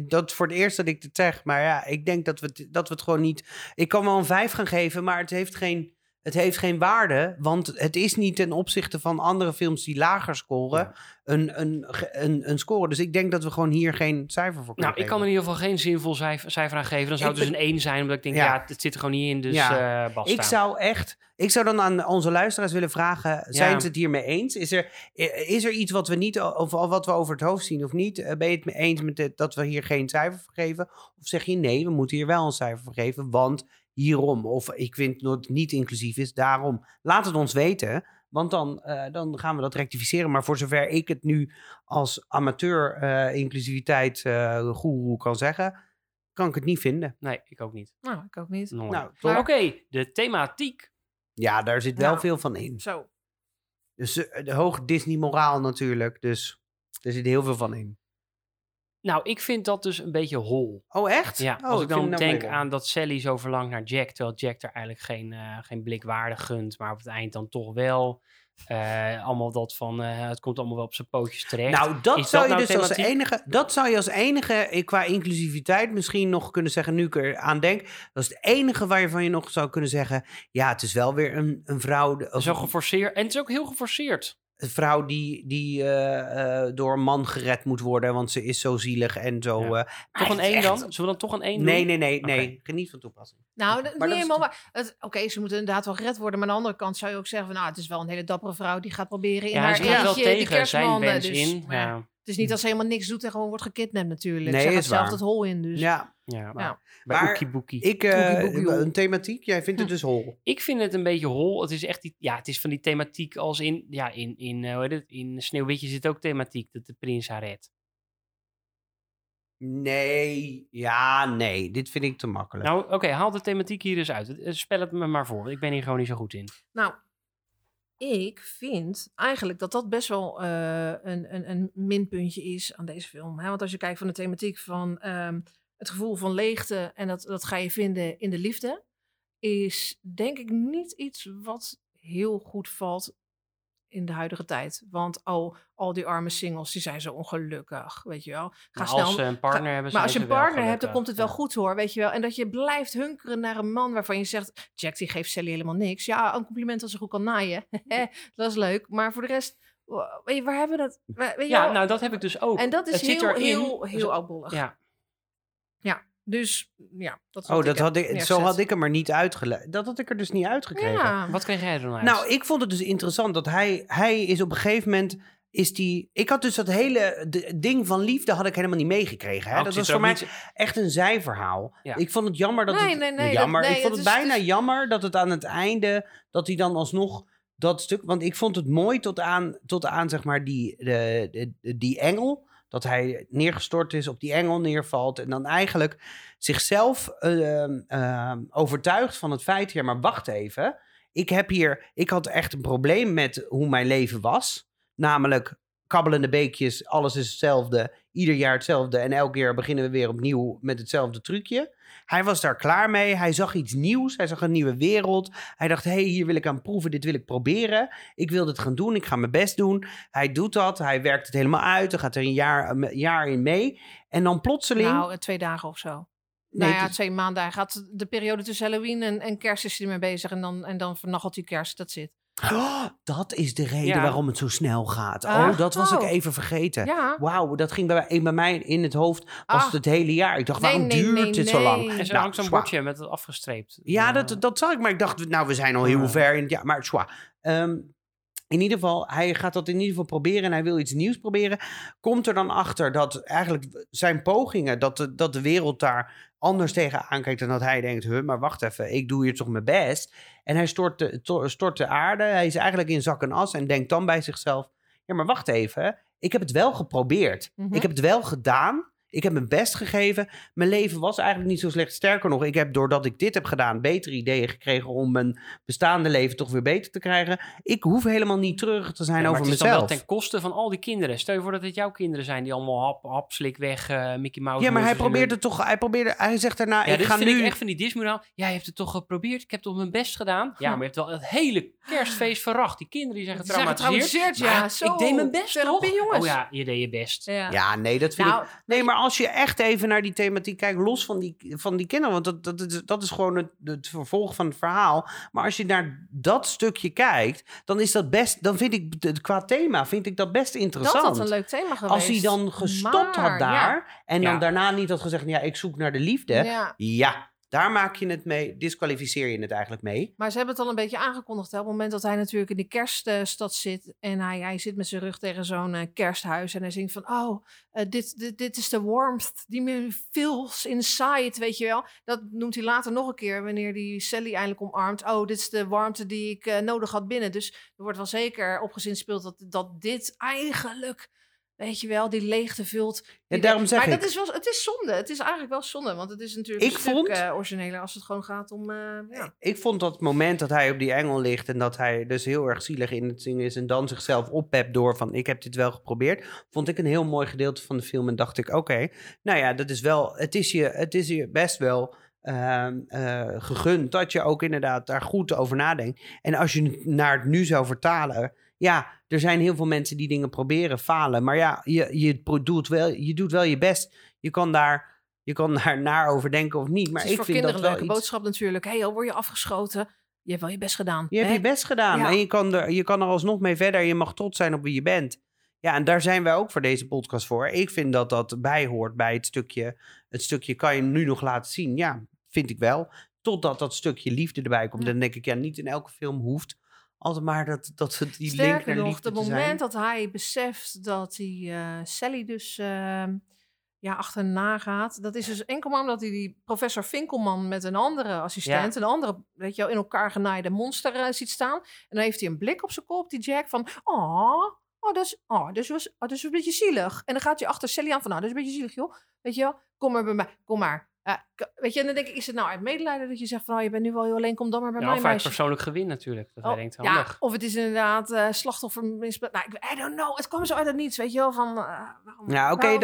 dat is voor het eerst dat ik het zeg. Maar ja, ik denk dat we, het, dat we het gewoon niet. Ik kan wel een 5 gaan geven, maar het heeft geen. Het heeft geen waarde, want het is niet ten opzichte van andere films die lager scoren, een, een, een, een score. Dus ik denk dat we gewoon hier geen cijfer voor kunnen Nou, ik kan er in ieder geval geen zinvol cijfer, cijfer aan geven. Dan zou het Ik dus een 1 zijn, omdat ik denk, Ja. ja, het zit er gewoon niet in, dus Ja. eh basta. Ik zou echt, ik zou dan aan onze luisteraars willen vragen: zijn ze het hiermee eens? Is er, i- is er iets wat we niet, of wat we over het hoofd zien of niet? Eh, Ben je het mee eens met dit, dat we hier geen cijfer voor geven? Of zeg je nee, we moeten hier wel een cijfer voor geven, want hierom? Of ik vind dat het niet inclusief is, daarom. Laat het ons weten. Want dan, eh, dan gaan we dat rectificeren. Maar voor zover ik het nu als amateur eh, inclusiviteit eh goeroe kan zeggen, kan ik het niet vinden. Nee, ik ook niet. Nou, ik ook niet. Nooit. Nou, Oké, de thematiek. Ja, daar zit wel Nou. veel van in. Zo. Dus de hoog Disney-moraal natuurlijk. Dus er zit heel veel van in. Nou, ik vind dat dus een beetje hol. Oh, echt? Ja, oh, als ik dan nou denk aan dat Sally zo verlangt naar Jack, terwijl Jack er eigenlijk geen, eh, geen blik waarde gunt, maar op het eind dan toch wel. Eh, allemaal dat van, eh, het komt allemaal wel op zijn pootjes terecht. Nou, dat zou je nou dus als enige... Dat zou je als enige qua inclusiviteit misschien nog kunnen zeggen... nu ik er aan denk. Dat is het enige waarvan je nog zou kunnen zeggen... ja, het is wel weer een, een vrouw... Of Zo geforceerd. En het is ook heel geforceerd. Een vrouw die, die eh, eh, door een man gered moet worden... want ze is zo zielig en zo... Ja. eh, Toch een is 1 echt- dan? Zullen we dan toch een 1 doen? Nee, nee, nee, nee. Geniet van toepassing. Nou, Maar helemaal. Het- Oké, ze moeten inderdaad wel gered worden. Maar aan de andere kant zou je ook zeggen van... Nou, het is wel een hele dappere vrouw die gaat proberen in Ja, haar hij staat wel tegen zijn kerstman, wens dus- in. maar ja, Is niet dat ze helemaal niks doet en gewoon wordt gekidnapt natuurlijk. Nee, ze is gaat zelf waar. het hol in, dus... Ja, Ja, maar Ja. bij Maar Oekie Boekie. ik, eh, Oekie boekie hol. een thematiek. Jij vindt het dus hol. Ik vind het een beetje hol. Het is echt die, ja, het is van die thematiek als in, ja, in, in, eh, hoe heet het? in Sneeuwwitje zit ook thematiek dat de prins haar redt. Nee, ja, nee. Dit vind ik te makkelijk. Nou, oké, haal de thematiek hier eens uit. Eh, Spel het me maar voor, want ik ben hier gewoon niet zo goed in. Nou, ik vind eigenlijk dat dat best wel eh, een, een, een minpuntje is aan deze film. Hè? Want als je kijkt van de thematiek van ehm, het gevoel van leegte en dat, dat ga je vinden in de liefde, is denk ik niet iets wat heel goed valt in de huidige tijd. Want oh, al die arme singles, die zijn zo ongelukkig, weet je wel. Ga Maar snel, als ze een partner ga- hebben, maar als je een partner hebt, dan komt het wel Ja. goed hoor, weet je wel. En dat je blijft hunkeren naar een man waarvan je zegt... Jack, die geeft Sally helemaal niks. Ja, een compliment als ze goed kan naaien. dat is leuk. Maar voor de rest, wa- weet je, waar hebben we dat... Ja, nou dat heb ik dus ook. en dat is het heel, heel, heel Zo- oudbollig. Ja. Ja, dus ja, dat is oh, dat ik had ik, zo had ik hem er niet uitgelegd. Dat had ik er dus niet uitgekregen. Ja. wat kreeg jij er dan uit? Nou, ik vond het dus interessant dat hij, hij is op een gegeven moment. Is die, ik had dus dat hele ding van liefde had ik helemaal niet meegekregen. Hè? Nou, dat was voor mij niet- echt een zijverhaal. Ja. Ik vond het jammer dat Nee, het... nee, nee, jammer. dat- nee, ik vond het bijna te- jammer dat het aan het einde... dat hij dan alsnog dat stuk... Want ik vond het mooi tot aan, tot aan zeg maar, die, de, de- die engel... Dat hij neergestort is, op die engel neervalt. En dan eigenlijk zichzelf ehm, overtuigt van het feit... Ja, maar wacht even. Ik heb hier... Ik had echt een probleem met hoe mijn leven was. Namelijk kabbelende beekjes, alles is hetzelfde. Ieder jaar hetzelfde. En elke keer beginnen we weer opnieuw met hetzelfde trucje. Hij was daar klaar mee. Hij zag iets nieuws. Hij zag een nieuwe wereld. Hij dacht, hé, hey, hier wil ik aan proeven. Dit wil ik proberen. Ik wil dit gaan doen. Ik ga mijn best doen. Hij doet dat. Hij werkt het helemaal uit. Dan gaat er een jaar, een jaar in mee. En dan plotseling... Nou, eh, twee dagen of zo. Nee, nou ja, twee maanden. Hij gaat de periode tussen Halloween en, en kerst is hij ermee bezig. En dan, en dan vernachelt hij kerst. Dat zit. Oh, dat is de reden Ja. waarom het zo snel gaat. Ah. oh, dat was ik Oh. even vergeten. Ja. Wauw, dat ging bij, mij- bij mij in het hoofd. Was Ah. het het hele jaar. Ik dacht, Nee, waarom nee, duurt nee, dit zo lang? En zo Nou, zo'n bordje met het afgestreept. Ja, dat, dat zag ik, maar ik dacht, nou, we zijn al heel Ja. ver in het jaar. Maar. Ehm, in ieder geval, hij gaat dat in ieder geval proberen en hij wil iets nieuws proberen. Komt er dan achter dat eigenlijk zijn pogingen, dat de, dat de wereld daar anders tegenaan kijkt dan dat hij denkt, huh, maar wacht even, ik doe hier toch mijn best. En hij stort de, to- stort de aarde, hij is eigenlijk in zak en as en denkt dan bij zichzelf, ja, maar wacht even, ik heb het wel geprobeerd. Mhm. Ik heb het wel gedaan. Ik heb mijn best gegeven. Mijn leven was eigenlijk niet zo slecht. Sterker nog, ik heb doordat ik dit heb gedaan, betere ideeën gekregen om mijn bestaande leven toch weer beter te krijgen. Ik hoef helemaal niet terug te zijn Ja, maar over het is dan wel mezelf. ten koste van al die kinderen. Stel je voor dat het jouw kinderen zijn die allemaal hap, hap slik weg, eh, Mickey Mouse. Ja, maar hij het toch. Hij, probeerde, hij zegt daarna: Ja, ik dit ga vind nu. ik echt van die Disney-moraal. Ja, je hebt het toch geprobeerd? Ik heb toch mijn best gedaan? Ja, maar je hebt wel het hele kerstfeest verracht. Die kinderen die zijn Die zijn getraumatiseerd. ja. Zo. ik deed mijn best, Therapie, toch? jongens. Oh ja, je deed je best. Ja. Ja, nee, dat vind Nou, ik. Nee, maar als je echt even naar die thematiek kijkt, los van die, van die kinderen, want dat, dat, is, dat is gewoon het, het vervolg van het verhaal. Maar als je naar dat stukje kijkt, dan is dat best. Dan vind ik het qua thema vind ik dat best interessant. Dat had een leuk thema geweest. Als hij dan gestopt Maar, had daar en dan Ja. daarna niet had gezegd, ja, ik zoek naar de liefde. Ja. Daar maak je het mee, disqualificeer je het eigenlijk mee. Maar ze hebben het al een beetje aangekondigd. Hè? Op het moment dat hij natuurlijk in die kerststad zit. En hij, hij zit met zijn rug tegen zo'n eh, kersthuis. En hij zingt van, oh, eh, dit, dit, dit is de warmth die me feels inside, weet je wel. Dat noemt hij later nog een keer, wanneer hij Sally eindelijk omarmt. Oh, dit is de warmte die ik eh, nodig had binnen. Dus er wordt wel zeker op gezinspeeld dat, dat dit eigenlijk... Weet je wel, die leegte vult. die daarom zeg maar ik. dat is wel, het is zonde. Het is eigenlijk wel zonde. Want het is natuurlijk Ik een stuk vond- eh, origineler als het gewoon gaat om... eh, ja. Ik vond dat moment dat hij op die engel ligt en dat hij dus heel erg zielig in het zingen is en dan zichzelf oppept door van ik heb dit wel geprobeerd, vond ik een heel mooi gedeelte van de film en dacht ik oké, nou ja, dat is wel, het is je, het is je best wel ehm, eh, gegund dat je ook inderdaad daar goed over nadenkt. En als je het naar het nu zou vertalen, ja, er zijn heel veel mensen die dingen proberen, falen, maar ja, je, je doet wel, je doet wel je best. Je kan daar je kan daar naar over denken of niet, maar ik voor vind dat kinderen wel een leuke iets... boodschap natuurlijk. Hé, hey, al word je afgeschoten, je hebt wel je best gedaan. Je hebt je best gedaan. Ja. En je kan, er, je kan er alsnog mee verder. Je mag trots zijn op wie je bent. Ja, en daar zijn wij ook voor deze podcast voor. Ik vind dat dat bijhoort bij het stukje. Het stukje kan je nu nog laten zien. Ja, vind ik wel. Totdat dat stukje liefde erbij komt. Ja. Dan denk ik, ja, niet in elke film hoeft altijd maar dat, dat ze die link Sterker naar nog, liefde het zijn. moment dat hij beseft dat hij eh, Sally dus ehm, ja, achterna gaat. Dat is dus enkel maar omdat hij die professor Finkelman met een andere assistent, een andere, weet je wel, in elkaar genaaide monster eh, ziet staan. En dan heeft hij een blik op zijn kop, die Jack, van, oh, oh, dat is, oh, dat is, was- oh, dat is een beetje zielig. En dan gaat hij achter Sally aan van, nou, dat is een beetje zielig, joh. Weet je wel, kom maar bij mij, kom maar. Weet je, en dan denk ik, is het nou uit medelijden dat je zegt van, oh, je bent nu wel heel alleen, kom dan maar bij Ja, mij, of uit persoonlijk gewin natuurlijk. Dat Oh, denkt, ja, handig. of het is inderdaad eh slachtoffer misbruik. Nou, ik, I don't know. Het kwam zo uit het niets, weet je wel. Van, eh, waarom, Ja, oké,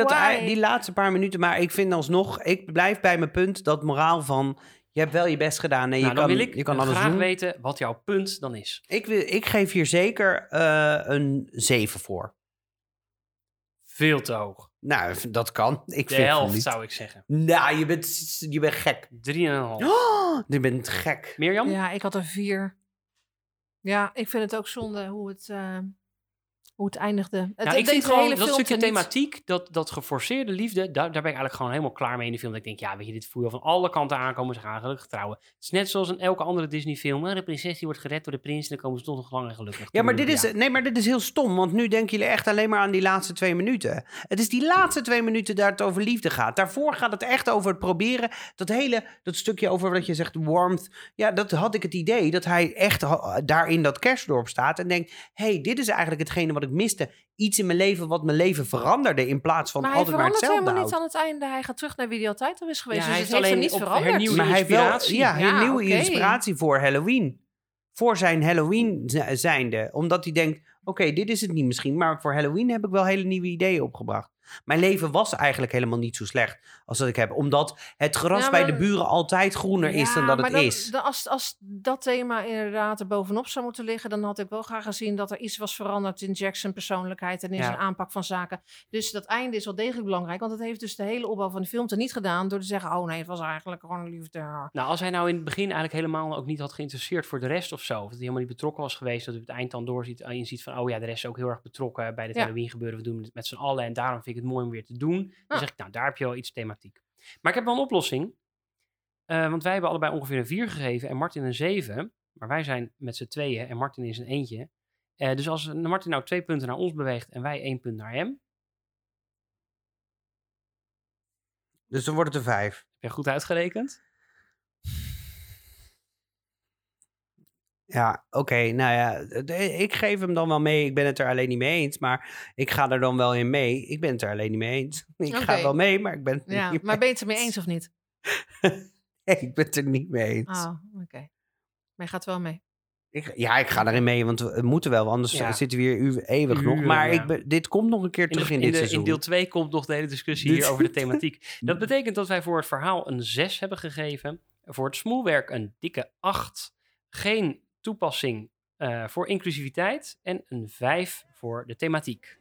die laatste paar minuten. Maar ik vind alsnog, ik blijf bij mijn punt, dat moraal van, je hebt wel je best gedaan en Nou, je, dan kan, wil ik je kan alles graag doen. weten wat jouw punt dan is. Ik, wil, ik geef hier zeker eh, een 7 voor. Veel te hoog. Nou, dat kan. Ik De vind helft niet. zou ik zeggen. Nou, je bent, je bent gek. 3,5. Oh, je bent gek. Mirjam? Ja, ik had er vier. Ja, ik vind het ook zonde hoe het, eh, hoe het eindigde. Het, Nou, ik deed vind de gewoon hele dat stukje thematiek, dat, dat geforceerde liefde, daar, daar ben ik eigenlijk gewoon helemaal klaar mee in de film. Dat ik denk, ja, weet je, dit voel je al van alle kanten aankomen. Ze gaan gelukkig trouwen. Het is net zoals in elke andere Disney film. De prinses die wordt gered door de prins en dan komen ze toch nog lang en gelukkig. Ja, maar dit is, Ja. nee, maar dit is heel stom, want nu denken jullie echt alleen maar aan die laatste twee minuten. Het is die laatste twee minuten dat het over liefde gaat. Daarvoor gaat het echt over het proberen. Dat hele, dat stukje over wat je zegt, warmth. Ja, dat had ik het idee dat hij echt daar in dat kerstdorp staat en denkt, hey, dit is eigenlijk hetgene wat ik miste. Iets in mijn leven wat mijn leven veranderde in plaats van Maar hij altijd maar verandert hetzelfde helemaal niet aan het einde. Hij gaat terug naar wie hij altijd al is geweest. Ja, dus hij het is heeft hem alleen niet veranderd. hernieuwde Maar hij heeft wel inspiratie. ja, Ja, nieuwe oké. inspiratie voor Halloween. Voor zijn Halloween zi- zijnde. Omdat hij denkt, oké, dit is het niet misschien. Maar voor Halloween heb ik wel hele nieuwe ideeën opgebracht. Mijn leven was eigenlijk helemaal niet zo slecht als dat ik heb. Omdat het gras Ja, bij de buren altijd groener is dan dat maar het dan- is. dan als, als dat thema inderdaad er bovenop zou moeten liggen, dan had ik wel graag gezien dat er iets was veranderd in Jackson persoonlijkheid en in Ja. zijn aanpak van zaken. Dus dat einde is wel degelijk belangrijk, want het heeft dus de hele opbouw van de film er niet gedaan door te zeggen, oh nee, het was eigenlijk gewoon een liefde. Nou, als hij nou in het begin eigenlijk helemaal ook niet had geïnteresseerd voor de rest of zo. Of dat hij helemaal niet betrokken was geweest. Dat hij het eind dan doorziet en je ziet van, oh ja, de rest is ook heel erg betrokken bij het Ja. Halloween gebeuren. We doen het met z'n allen en daarom vind ik het mooi om weer te doen. Dan zeg ik, nou, daar heb je wel iets thematiek. Maar ik heb wel een oplossing. Eh, want wij hebben allebei ongeveer een 4 gegeven en Martin een 7. Maar wij zijn met z'n tweeën en Martin is een eentje. Eh, dus als Martin nou twee punten naar ons beweegt en wij één punt naar hem. Heb Dus dan wordt het een vijf. je goed uitgerekend? Ja, oké. nou ja, de- ik geef hem dan wel mee. Ik ben het er alleen niet mee eens. Maar ik ga er dan wel in mee. Ik ben het er alleen niet mee eens. Ik ga wel mee, maar ik ben het er Ja, niet maar ben je het ermee eens of niet? Nee, ik ben het er niet mee eens. Oh, oké. Maar je gaat wel mee. Ik, ja, ik ga erin mee, want we moeten wel. Anders Ja. zitten we hier u- eeuwig nog. Maar ja. ik ben, dit komt nog een keer In, terug de, in, in, dit de- seizoen. in deel 2 komt nog de hele discussie Dit- hier over de thematiek. Dat betekent dat wij voor het verhaal een 6 hebben gegeven. Voor het smoelwerk een dikke 8. Geen toepassing eh, voor inclusiviteit. En een 5 voor de thematiek.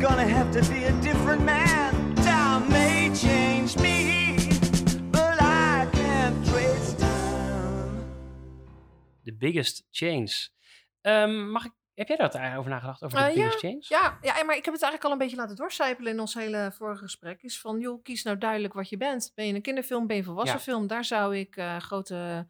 gonna have to be a different man. Biggest Change. Ehm, mag ik, heb jij daar eigenlijk over nagedacht? Over de Eh, ja, Biggest Change? Ja, ja, maar ik heb het eigenlijk al een beetje laten doorcijpelen in ons hele vorige gesprek. Is van, joh, kies nou duidelijk wat je bent. Ben je een kinderfilm, ben je een volwassen Ja. film? Daar zou ik eh, grote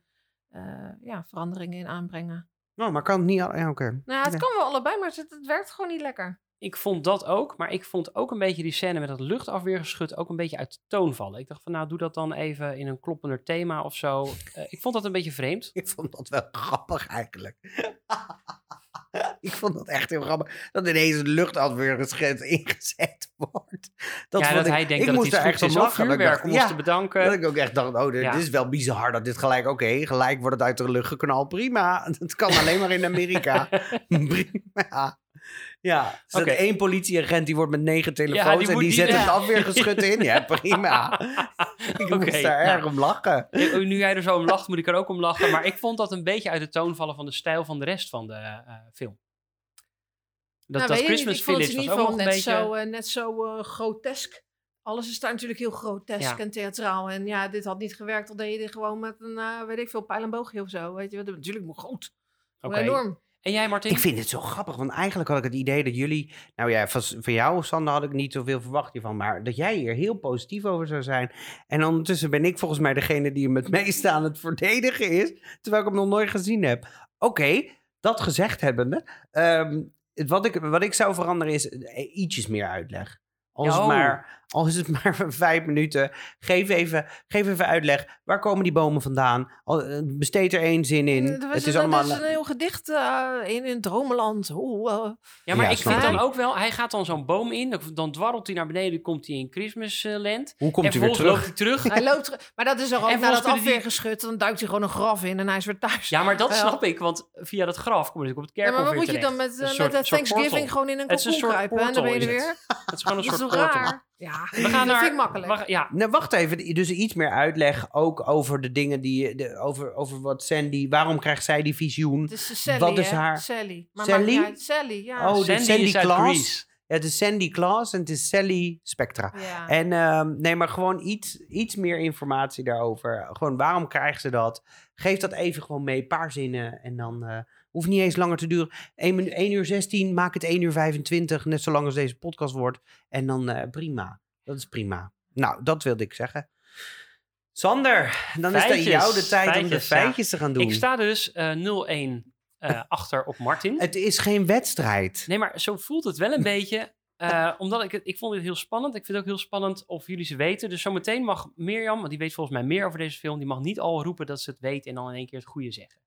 eh, ja, veranderingen in aanbrengen. Nou, maar kan het niet... al- Ja, oké. Nou, het Ja. kan wel allebei, maar het, het werkt gewoon niet lekker. Ik vond dat ook, maar ik vond ook een beetje die scène met dat luchtafweergeschut ook een beetje uit de toon vallen. Ik dacht van nou, doe dat dan even in een kloppender thema of zo. Eh, ik vond dat een beetje vreemd. Ik vond dat wel grappig eigenlijk. ik vond dat echt heel grappig. Dat ineens een luchtafweergeschet ingezet wordt. Dat ja, dat ik, hij denkt ik dat het moest iets er echt goeds om is. Dat ik vuurwerk om ons ja, te bedanken. Dat ik ook echt dacht, oh, dit Ja. is wel bizar dat dit gelijk, oké, gelijk wordt het uit de lucht geknald. Prima, het kan alleen maar in Amerika. Prima. Ja, er Oké. één politieagent die wordt met negen telefoons die en moet die die- zet het afweergeschut in. Ja, prima. Ik Oké, moest daar nou. erg om lachen. Nu jij er zo om lacht, moet ik er ook om lachen. Maar ik vond dat een beetje uit de toon vallen van de stijl van de rest van de eh, film. Dat, nou, dat niet, Christmas ik vond het Village in was ieder ook geval nog een net beetje... zo, eh, net zo eh, grotesk. Alles is daar natuurlijk heel grotesk Ja. en theatraal. En ja, dit had niet gewerkt, al deed je dit gewoon met een, weet ik veel, pijl en boogje of zo. Weet je, natuurlijk moet goed. Oké. Enorm. En jij, Martin? Ik vind het zo grappig, want eigenlijk had ik het idee dat jullie... Nou ja, van, van jou, Sander, had ik niet zoveel verwacht hiervan. Maar dat jij hier heel positief over zou zijn. En ondertussen ben ik volgens mij degene die hem het meest aan het verdedigen is. Terwijl ik hem nog nooit gezien heb. Oké, dat gezegd hebbende. ehm, het, wat, ik, wat ik zou veranderen is eh, ietsjes meer uitleg. Al is, het Oh. maar, al is het maar vijf minuten. Geef even, geef even uitleg. Waar komen die bomen vandaan? Al, eh, besteed er één zin in. Er was Het is een, allemaal... is een heel gedicht eh, in, in Dromenland. Oeh, eh, Ja, maar Ja, ik vind ik. dan ook wel, hij gaat dan zo'n boom in, dan- dan dwarrelt hij naar beneden, komt hij in Christmasland. Hoe komt en hij weer terug? loopt hij terug. hij loopt terug. Maar dat is er ook En na dat kunnen die- afweergeschut. Dan duikt hij gewoon een graf in en hij is weer thuis. Ja, maar dat snap ik, want via dat graf kom je natuurlijk op het Ja, kerkhof maar wat moet je dan met, Een eh, soort- met eh, soort portal. Thanksgiving gewoon in een een soort kruipen en dan ben je er weer? Het is gewoon een soort portal. Ja, We gaan dat naar, vind ik makkelijk. gaan- ja, Nou, wacht even. Dus iets meer uitleg ook over de dingen die... De, over, over wat Sandy... Waarom krijgt zij die visioen? Het is Sally, Wat is hè? haar- Sally. Maar Sally? Sally, ja. Oh, de Sandy, Sandy. Grease. Ja, het is Sandy Claus en het is Sally Spectra. ja. En ehm, nee, maar gewoon iets, iets meer informatie daarover. Gewoon waarom krijgen ze dat? Geef dat even gewoon mee, een paar zinnen. En dan eh, hoeft niet eens langer te duren. 1, minu- 1 uur 16, maak het 1 uur 25. Net zo lang als deze podcast wordt. En dan eh, prima. Dat is prima. Nou, dat wilde ik zeggen. Sander, dan is het jou de tijd om de feitjes, ja. te gaan doen. Ik sta dus eh 0-1 eh, achter op Martin. Het is geen wedstrijd. Nee, maar zo voelt het wel een beetje. omdat ik het, ik vond dit heel spannend. Ik vind het ook heel spannend of jullie ze weten. Dus zometeen mag Mirjam, want die weet volgens mij meer over deze film, die mag niet al roepen dat ze het weet en dan in één keer het goede zeggen.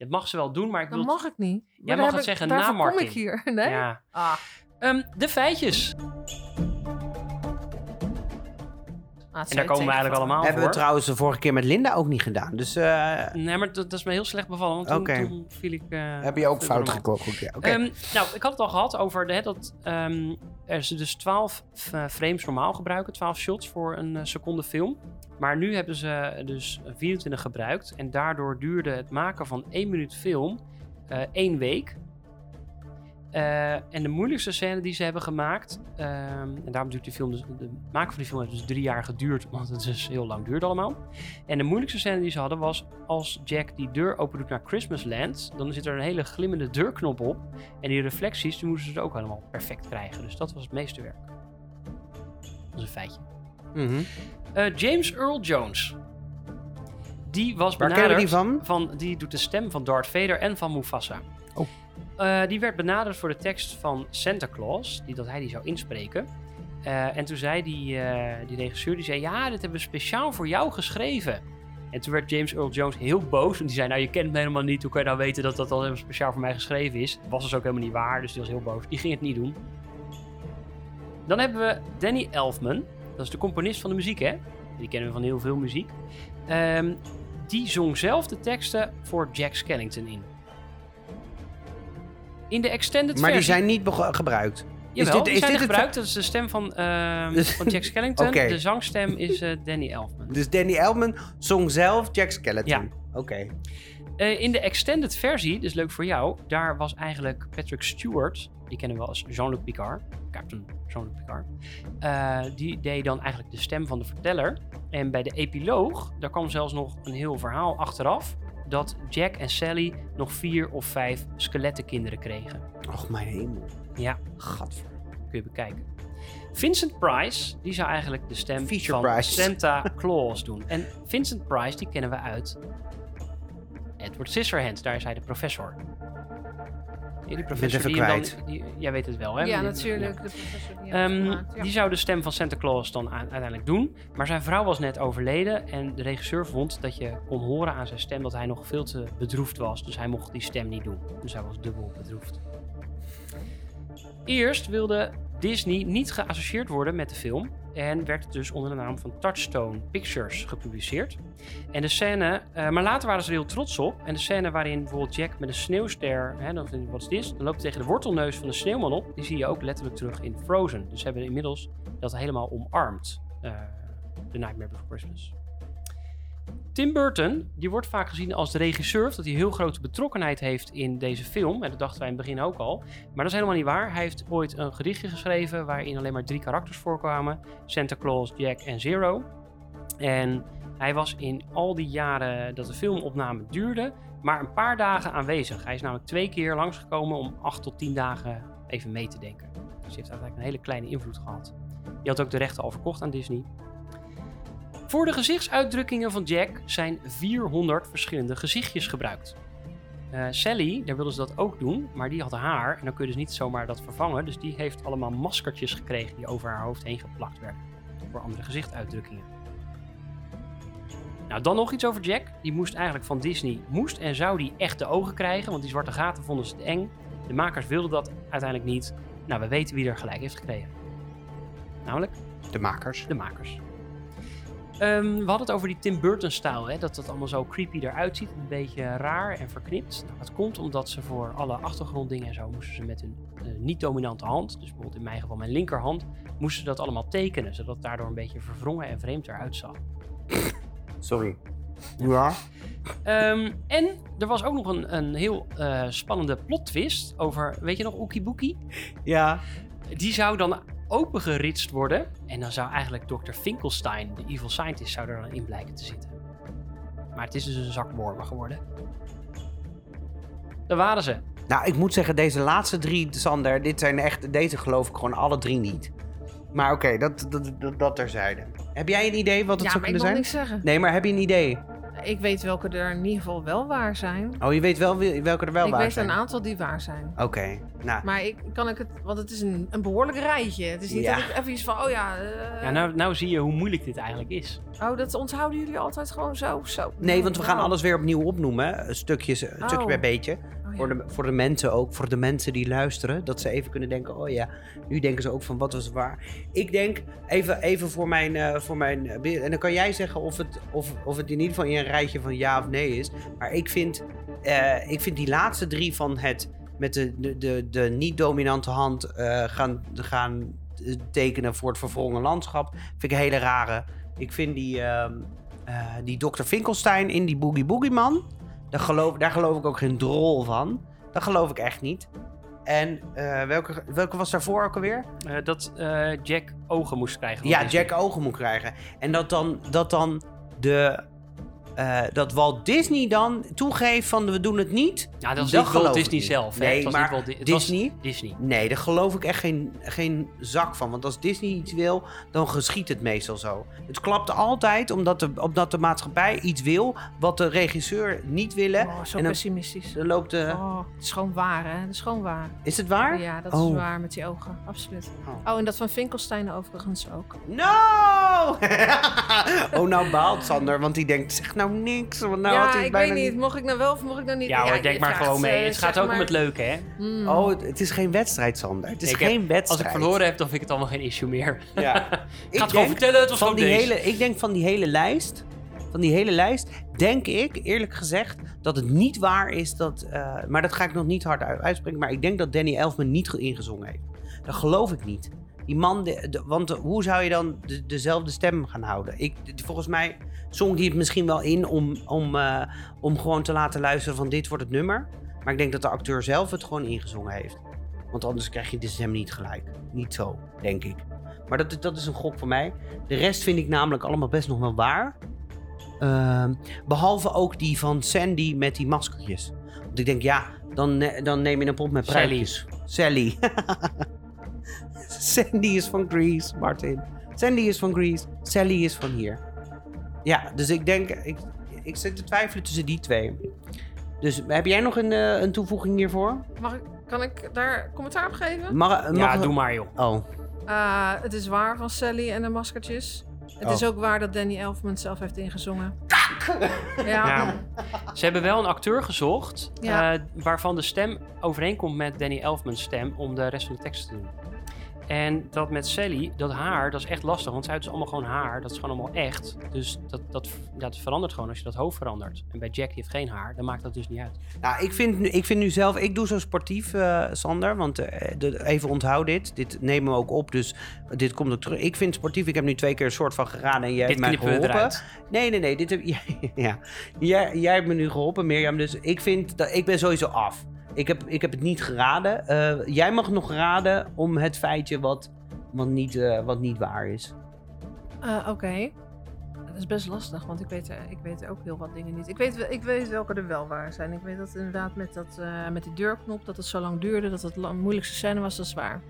Dat mag ze wel doen, maar ik wil. Dat mag ik niet. Maar mag daar het ik- zeggen na daarvoor Martin. kom ik hier. Nee? Ja. Ah. Ehm, de feitjes. Ah, En daar komen we eigenlijk allemaal Hebben we trouwens de vorige keer met Linda ook niet gedaan. Dus eh, Nee, maar dat, dat is me heel slecht bevallen. Want toen, Oké. toen viel ik. eh, heb je ook fout gekocht. Goed, ja. Oké. Ehm, nou, ik had het al gehad over de, hè, dat ehm, er ze dus 12 f- eh, frames normaal gebruiken, 12 shots voor een seconde film. Maar nu hebben ze dus 24 gebruikt en daardoor duurde het maken van 1 minuut film eh één week. Eh, en de moeilijkste scène die ze hebben gemaakt, ehm, en daarom duurt die film dus, de maken van die film heeft dus drie jaar geduurd, want het dus heel lang duurde allemaal. En de moeilijkste scène die ze hadden was als Jack die deur open doet naar Christmasland, dan zit er een hele glimmende deurknop op. En die reflecties, die moesten ze ook allemaal perfect krijgen. Dus dat was het meeste werk. Dat is een feitje. Mhm. Eh, James Earl Jones. Die was Waar benaderd... die van? van? Die doet de stem van Darth Vader en van Mufasa. Oh. Eh, die werd benaderd voor de tekst van Santa Claus. Die, dat hij die zou inspreken. Eh, en toen zei die, die regisseur, die zei... Ja, dit hebben we speciaal voor jou geschreven. En toen werd James Earl Jones heel boos. Want die zei, nou je kent me helemaal niet. Hoe kan je nou weten dat dat al helemaal speciaal voor mij geschreven is? Dat was dus ook helemaal niet waar. Dus die was heel boos. Die ging het niet doen. Dan hebben we Danny Elfman. Dat is de componist van de muziek, hè? Die kennen we van heel veel muziek. Ehm, die zong zelf de teksten voor Jack Skellington in. In de extended Maar die versie... zijn niet gebruikt. Jawel, dit- die is zijn dit het- gebruikt. Dat is de stem van, ehm, van Jack Skellington. De zangstem is eh, Danny Elfman. Dus Danny Elfman zong zelf Jack Skeleton. Oké. Eh, in de extended versie, dus leuk voor jou, daar was eigenlijk Patrick Stewart, die kennen we als Jean-Luc Picard, Captain Jean-Luc Picard, eh, die deed dan eigenlijk de stem van de verteller. En bij de epiloog, daar kwam zelfs nog een heel verhaal achteraf, dat Jack en Sally nog vier of vijf skelettenkinderen kregen. Och, mijn hemel. Ja, Gadver. kun je bekijken. Vincent Price, die zou eigenlijk de stem van Price. Santa Claus doen. En Vincent Price, die kennen we uit Edward Scissorhands. Daar is hij de professor. Ja, die professor die hem dan, kwijt. die, jij weet het wel, hè? Ja, Die- natuurlijk. ja. De professor die Ehm, gemaakt, ja. Die zou de stem van Santa Claus dan uiteindelijk doen. Maar zijn vrouw was net overleden. En de regisseur vond dat je kon horen aan zijn stem dat hij nog veel te bedroefd was. Dus hij mocht die stem niet doen. Dus hij was dubbel bedroefd. Eerst wilde Disney niet geassocieerd worden met de film. En werd het dus onder de naam van Touchstone Pictures gepubliceerd. En de scène, eh, maar later waren ze er heel trots op. En de scène waarin bijvoorbeeld Jack met een sneeuwster, hè, wat is dit? Dan loopt hij tegen de wortelneus van de sneeuwman op. Die zie je ook letterlijk terug in Frozen. Dus ze hebben inmiddels dat helemaal omarmd. eh The Nightmare Before Christmas. Tim Burton, die wordt vaak gezien als de regisseur, dat hij heel grote betrokkenheid heeft in deze film. En dat dachten wij in het begin ook al. Maar dat is helemaal niet waar. Hij heeft ooit een gedichtje geschreven waarin alleen maar drie karakters voorkwamen: Santa Claus, Jack en Zero. En hij was in al die jaren dat de filmopname duurde, maar een paar dagen aanwezig. Hij is namelijk twee keer langsgekomen om acht tot tien dagen even mee te denken. Dus hij heeft eigenlijk een hele kleine invloed gehad. Die had ook de rechten al verkocht aan Disney. Voor de gezichtsuitdrukkingen van Jack zijn 400 verschillende gezichtjes gebruikt. Eh, Sally, daar wilden ze dat ook doen, maar die had haar en dan kun je dus niet zomaar dat vervangen. Dus die heeft allemaal maskertjes gekregen die over haar hoofd heen geplakt werden. Voor andere gezichtsuitdrukkingen. Nou, dan nog iets over Jack. Die moest eigenlijk van Disney, moest en zou die echte ogen krijgen, want die zwarte gaten vonden ze te eng. De makers wilden dat uiteindelijk niet. Nou, we weten wie er gelijk heeft gekregen. Namelijk De makers. de makers. Ehm, we hadden het over die Tim Burton-stijl, hè? dat dat allemaal zo creepy eruit ziet. Een beetje raar en verknipt. Nou, dat komt omdat ze voor alle achtergronddingen en zo moesten ze met hun eh, niet-dominante hand, dus bijvoorbeeld in mijn geval mijn linkerhand, moesten ze dat allemaal tekenen, zodat het daardoor een beetje verwrongen en vreemd eruit zag. Sorry. Ja. Ehm, en er was ook nog een, een heel eh, spannende plot twist over, weet je nog, Ookie Bookie? Ja. Die zou dan opengeritst worden. En dan zou eigenlijk Dr. Finkelstein, de evil scientist, zou er dan in blijken te zitten. Maar het is dus een zak wormen geworden. Daar waren ze. Nou, ik moet zeggen, deze laatste drie, Sander, dit zijn echt, deze geloof ik gewoon alle drie niet. Maar oké, dat, dat, dat, dat terzijde. Heb jij een idee wat het Ja, zou maar ik kunnen wil zijn? niks zeggen. Nee, maar heb je een idee? Ik weet welke er in ieder geval wel waar zijn. Oh, je weet wel welke er wel ik waar weet zijn. een aantal die waar zijn. Oké, nou. Maar ik kan ik het, want het is een, een behoorlijk rijtje. Het is niet Ja. dat ik even iets van, oh ja, eh, Ja, nou, nou zie je hoe moeilijk dit eigenlijk is. oh, dat onthouden jullie altijd gewoon zo. zo. Nee, want we gaan Oh. alles weer opnieuw opnoemen. Stukjes, eh, stukje Oh. bij beetje. Oh, ja. Voor, de, voor de mensen ook, voor de mensen die luisteren. Dat ze even kunnen denken, oh ja, nu denken ze ook van wat was waar. Ik denk, even, even voor mijn, eh, voor mijn eh, En dan kan jij zeggen of het, of, of het in ieder geval in een rijtje van ja of nee is. Maar ik vind, eh, ik vind die laatste drie van het met de, de, de, de niet-dominante hand gaan, gaan tekenen voor het verwrongen landschap. Vind ik een hele rare. Ik vind die, eh, die Dr. Finkelstein in die Boogie Boogie Man. Daar geloof, daar geloof ik ook geen drol van. Dat geloof ik echt niet. En eh, welke, welke was daarvoor ook alweer? Eh, dat eh, Jack ogen moest krijgen. Ja. Jack ogen moet krijgen. En dat dan, dat dan de. Eh, dat Walt Disney dan toegeeft van we doen het niet. Ja, dat was Dat niet Walt Disney niet. zelf. hè. Nee, het was maar niet Walt Di- het was Disney? Disney. Nee, daar geloof ik echt geen, geen zak van. Want als Disney iets wil, dan geschiet het meestal zo. Het klapt altijd omdat de, omdat de maatschappij iets wil wat de regisseur niet willen. Oh, zo en dan, pessimistisch. dan loopt de. Oh, het is gewoon waar, hè? Het is gewoon waar. Is het waar? Ja, dat Oh. is waar met die ogen. Absoluut. Oh. Oh, en dat van Finkelstein overigens ook. No! oh, nou baalt Sander, want die denkt, zeg nou niks. Want nou had ja, hij ik bijna weet niet. Mocht ik nou wel of mocht ik nou niet? Ja hoor, ik denk maar gewoon mee. Het gaat ook om maar- het leuke, hè? Hmm. Oh, het, het is geen wedstrijd, Sander. Het is Ik heb- geen wedstrijd. Als ik verloren heb, dan vind ik het allemaal geen issue meer. Ja. Ik ga het gewoon denk vertellen, het was van die deze. hele, Ik denk van die hele lijst, van die hele lijst, denk ik eerlijk gezegd dat het niet waar is dat, eh, maar dat ga ik nog niet hard uit- uitspreken, maar ik denk dat Danny Elfman niet ge- ingezongen heeft. Dat geloof ik niet. Die man, de, de- want hoe zou je dan de- dezelfde stem gaan houden? Ik, volgens mij zong hij het misschien wel in om, om, eh, om gewoon te laten luisteren van dit wordt het nummer. Maar ik denk dat de acteur zelf het gewoon ingezongen heeft. Want anders krijg je de stem niet gelijk. Niet zo, denk ik. Maar dat, dat is een gok van mij. De rest vind ik namelijk allemaal best nog wel waar. Ehm, behalve ook die van Sandy met die maskertjes. Want ik denk, ja, dan, dan neem je een pot met Sally. pruikjes. Sally. Sandy is van Grease, Martin. Sandy is van Grease. Sally is van hier. Ja, dus ik denk, ik, ik zit te twijfelen tussen die twee. Dus heb jij nog een, eh, een toevoeging hiervoor? Mag ik, kan ik daar commentaar op geven? Mag, mag Ja, doe maar joh. Oh, Eh, het is waar van Sally en de maskertjes. Het Oh. is ook waar dat Danny Elfman zelf heeft ingezongen. Ja. Ja. Ze hebben wel een acteur gezocht Ja. eh, waarvan de stem overeenkomt met Danny Elfman's stem om de rest van de tekst te doen. En dat met Sally, dat haar, dat is echt lastig, want zij heeft dus allemaal gewoon haar. Dat is gewoon allemaal echt. Dus dat, dat, dat verandert gewoon als je dat hoofd verandert. En bij Jack die heeft geen haar, dan maakt dat dus niet uit. Nou, ik vind, nu- ik vind nu zelf, ik doe zo sportief, eh, Sander. Want eh, de- even onthoud dit. Dit nemen we ook op, dus dit komt ook terug. Ik vind sportief, ik heb nu twee keer een soort van geraden en jij Dit hebt mij geholpen. Nee, nee, nee. Dit heb, ja, ja. Jij, jij hebt me nu geholpen, Mirjam. Dus ik vind dat ik ben sowieso af. Ik heb, ik heb het niet geraden. Eh, jij mag nog raden om het feitje wat, wat, niet, eh, wat niet waar is. Eh, Oké. Dat is best lastig, want ik weet, ik weet ook heel wat dingen niet. Ik weet, ik weet welke er wel waar zijn. Ik weet dat inderdaad met, dat, met die deurknop, dat het zo lang duurde, dat het de moeilijkste scène was, dat is waar.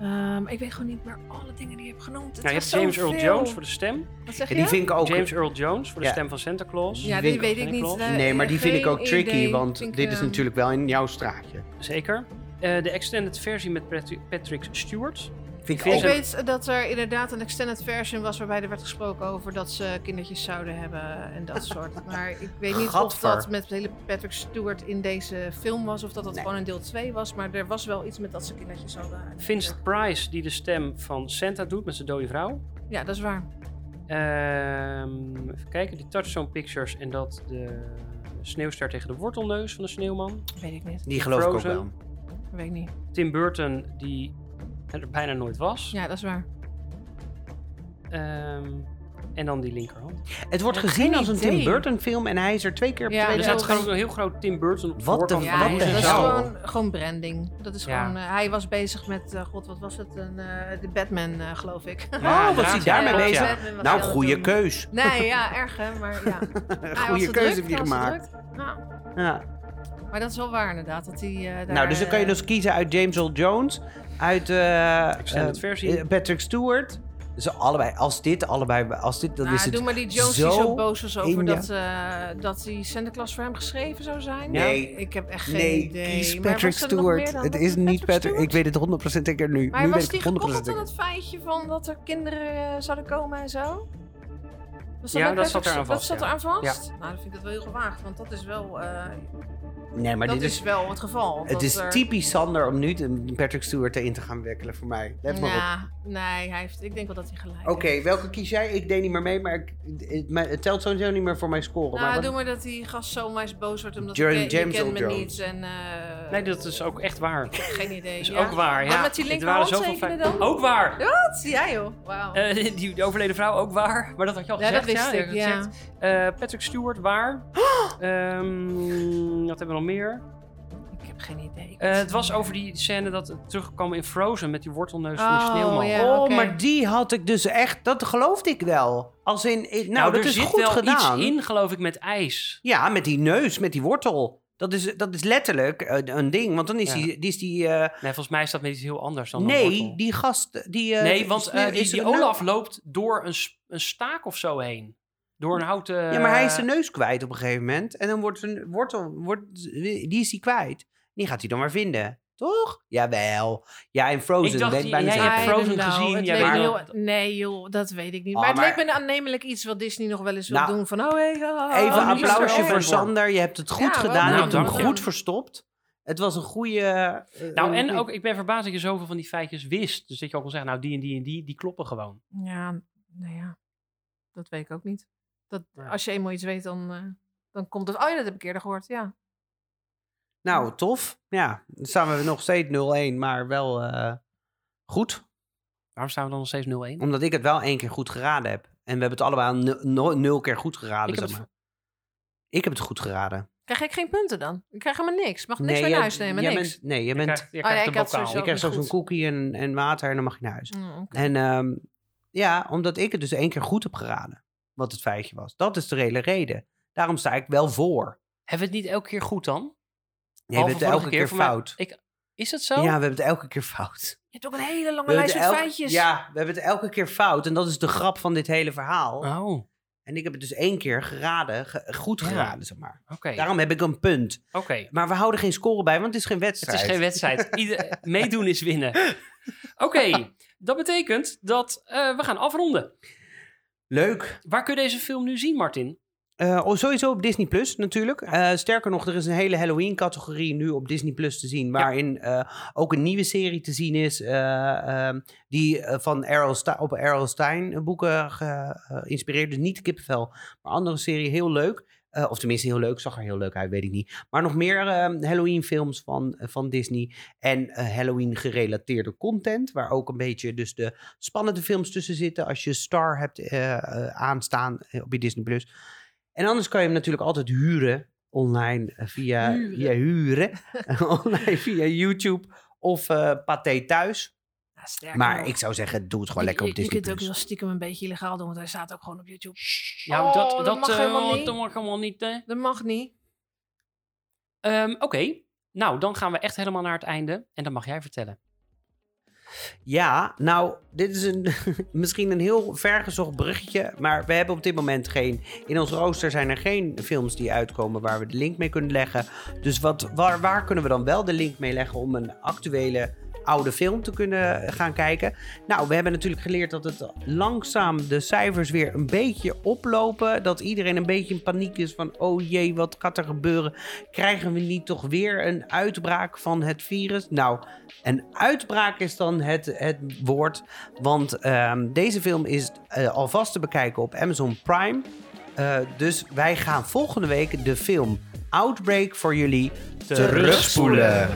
Ehm, ik weet gewoon niet meer alle dingen die je hebt genoemd. Het je hebt James Earl. Jones voor de stem. Wat zeg Ja, je? die vind ik ook... James Earl Jones voor de Ja. stem van Santa Claus. ja, die weet ik niet. Eh, Nee, maar die vind ik ook tricky, idee. want ik, dit is ehm, natuurlijk wel in jouw straatje. Zeker. Eh, de extended versie met Patrick Stewart. Vind ik weet dat er inderdaad een extended version was waarbij er werd gesproken over dat ze kindertjes zouden hebben en dat soort. Maar ik weet niet of dat met hele Patrick Stewart in deze film was of dat dat Nee. gewoon een deel 2 was. Maar er was wel iets met dat ze kindertjes zouden Vincent Price, die de stem van Santa doet met zijn dode vrouw. Ja, dat is waar. Ehm, even kijken, die Touchstone Pictures en dat de sneeuwster tegen de wortelneus van de sneeuwman. Weet ik niet. Die geloof ik ook wel. Weet ik niet. Tim Burton, die er bijna nooit was. Ja, dat is waar. Ehm, en dan die linkerhand. Het wordt Ja, gezien als een Tim. Burton film en hij is er twee keer op Ja, twee Er dat staat is gewoon een heel groot Tim Burton op Wat de- voorkant Ja, wat van de dat is gewoon, gewoon branding. Dat is Ja. gewoon, eh, hij was bezig met, eh, god, wat was het? Een, eh, de Batman, eh, geloof ik. Ja, oh, was hij inderdaad, daarmee bezig? Batman Nou, hij goede doen. keus. Nee, ja, erg hè, maar ja. Hij was Goede keuze heb je hij gemaakt. Ja. Maar dat is wel waar inderdaad, dat hij eh, daar... Nou, dus dan kan je dus kiezen uit James Earl Jones, uit eh, Extended eh, versie. eh, Patrick Stewart. Dus allebei, als dit allebei, als dit, dan nou, is het doe maar die Jones zo die zo boos was over dat, eh, dat die Santa Claus voor hem geschreven zou zijn. Nee. Ik heb echt geen Nee, idee. kies Maar Patrick er Stewart. Het is niet Patrick. Ik weet het 100% zeker nu. Maar nu was weet die ik 100% gekoppeld aan het feitje van dat er kinderen zouden komen en zo? Was Ja, bij dat zat Patrick- eraan vast, Dat zat ja. eraan vast? Nou, dan vind ik dat wel heel gewaagd, want dat is wel, eh, Nee, maar dat dit is, is, wel het geval. het dat is er- typisch Sander om nu Patrick Stewart erin te gaan wikkelen voor mij. Let maar op. Ja, nee, hij heeft, ik denk wel dat hij gelijk Oké, heeft. welke kies jij? Ik deed niet meer mee, maar ik, het, maar het telt sowieso niet meer voor mijn score. Nou, maar wat- doe maar dat die gast zo maar eens boos wordt omdat James- ik, ken- je James kent Earl me Jones. niet. En, eh, Nee, dat is ook echt waar. ik geen idee. Dat is ja. ook waar, Maar ja. met die linkerhand dan? Ook waar. Wat? Ja joh, wauw. Eh, die de overleden vrouw ook waar. Maar dat had je al ja, gezegd. dat wist ja, ik, ja. Eh, Patrick Stewart waar. Ehm, wat hebben we nog meer? Ik heb geen idee. Eh, het was over die scène dat het terugkwam in Frozen met die wortelneus van die Oh, sneeuwman. ja. oh, maar die had ik dus echt, dat geloofde ik wel. Als in, in- nou, dat er is zit goed wel gedaan. iets in, geloof ik, met ijs. Ja, met die neus, met die wortel. Dat is, dat is letterlijk een, een ding, want dan is Ja. die, die, is die eh, Nee, volgens mij is dat met iets heel anders dan nee, die gast, die... eh, nee, want is- eh, die, die Olaf loopt door een, een staak of zo heen. Door een houten... Ja, maar hij is zijn neus kwijt op een gegeven moment. En dan wordt zijn wortel, wordt, die is hij kwijt. Die gaat hij dan maar vinden. Toch? Jawel. Ja, in Frozen. Ik dacht, bijna jij hebt Frozen gezien, heel- Nee joh, dat weet ik niet. Oh, maar het leek me aannemelijk iets wat Disney nog wel eens wil Nou, doen. Van, oh, hey, oh, Even een applausje voor Sander. Je hebt het goed Ja, gedaan. Je Nou, hebt hem je. goed verstopt. Het was een goede... eh, Nou, en ook, ik ben verbaasd dat je zoveel van die feitjes wist. Dus dat je ook al zegt, nou, die en die en die, die kloppen gewoon. Ja, nou ja, dat weet ik ook niet. Dat, Ja. Als je eenmaal iets weet, dan, eh, dan komt het... Oh ja, dat heb ik eerder gehoord, ja. Nou, tof. Ja, dan staan we nog steeds 0-1, maar wel eh, goed. Waarom staan we dan nog steeds 0-1? Omdat ik het wel één keer goed geraden heb. En we hebben het allebei nul, keer goed geraden, Ik heb zeg het maar. Ik heb het goed geraden. Krijg ik geen punten dan? Ik krijg helemaal niks. Mag niks mee jij- naar huis nemen, niks. Bent, nee, je Je bent... krijgt, je Oh, ja, ik had bokaal. sowieso- je krijgt niet straks een koekie en, en water en dan mag je naar huis. Mm. En ehm, ja, omdat ik het dus één keer goed heb geraden. Wat het feitje was. Dat is de hele reden. Daarom sta ik wel voor. Hebben we het niet elke keer goed dan? Nee, we hebben het elke keer mij- fout. Ik, is het zo? Ja, we hebben het elke keer fout. Je hebt ook een hele lange We lijst het met elke- feitjes. Ja, we hebben het elke keer fout. En dat is de grap van dit hele verhaal. Oh. En ik heb het dus één keer geraden, ge- goed Ja. geraden, zeg maar. Oké. Daarom heb ik een punt. Oké. Maar we houden geen score bij, want het is geen Het wedstrijd. is geen wedstrijd. Ieder, meedoen is winnen. Oké, dat betekent dat eh, we gaan afronden. Leuk. Waar kun je deze film nu zien, Martin? Eh, oh, sowieso op Disney Plus natuurlijk. Eh, sterker nog, er is een hele Halloween-categorie nu op Disney Plus te zien. Waarin eh, ook een nieuwe serie te zien is. eh, ehm, die van Errol op Errol Stein boeken geïnspireerd. Dus niet kippenvel, maar andere serie. Heel leuk. Eh, of tenminste heel leuk. Zag er heel leuk uit, weet ik niet. Maar nog meer ehm, Halloween-films van, van Disney. En eh, Halloween-gerelateerde content. Waar ook een beetje dus de spannende films tussen zitten. Als je Star hebt eh, eh, aanstaan eh, op je Disney Plus. En anders kan je hem natuurlijk altijd huren online eh, via Huren. via, huren. online via YouTube of eh Pathé Thuis. Ja, Maar nog. ik zou zeggen, doe het gewoon Je- lekker op je, je Disney+. kunt het ook heel stiekem een beetje illegaal doen, want hij staat ook gewoon op YouTube. Ja, Oh, dat, dat dat, mag eh, helemaal niet. dat mag helemaal niet. hè. Dat mag niet. Ehm, Oké, nou dan gaan we echt helemaal naar het einde. En dan mag jij vertellen. Ja, nou, dit is een, misschien een heel vergezocht bruggetje. Maar we hebben op dit moment geen. In ons rooster zijn er geen films die uitkomen waar we de link mee kunnen leggen. Dus wat, waar, waar kunnen we dan wel de link mee leggen om een actuele oude film te kunnen gaan kijken? Nou, we hebben natuurlijk geleerd dat het langzaam de cijfers weer een beetje oplopen. Dat iedereen een beetje in paniek is van: oh jee, wat gaat er gebeuren? Krijgen we niet toch weer een uitbraak van het virus? Nou, een uitbraak is dan het, het woord. Want ehm, deze film is eh, alvast te bekijken op Amazon Prime. Eh, dus wij gaan volgende week de film Outbreak voor jullie terugspoelen.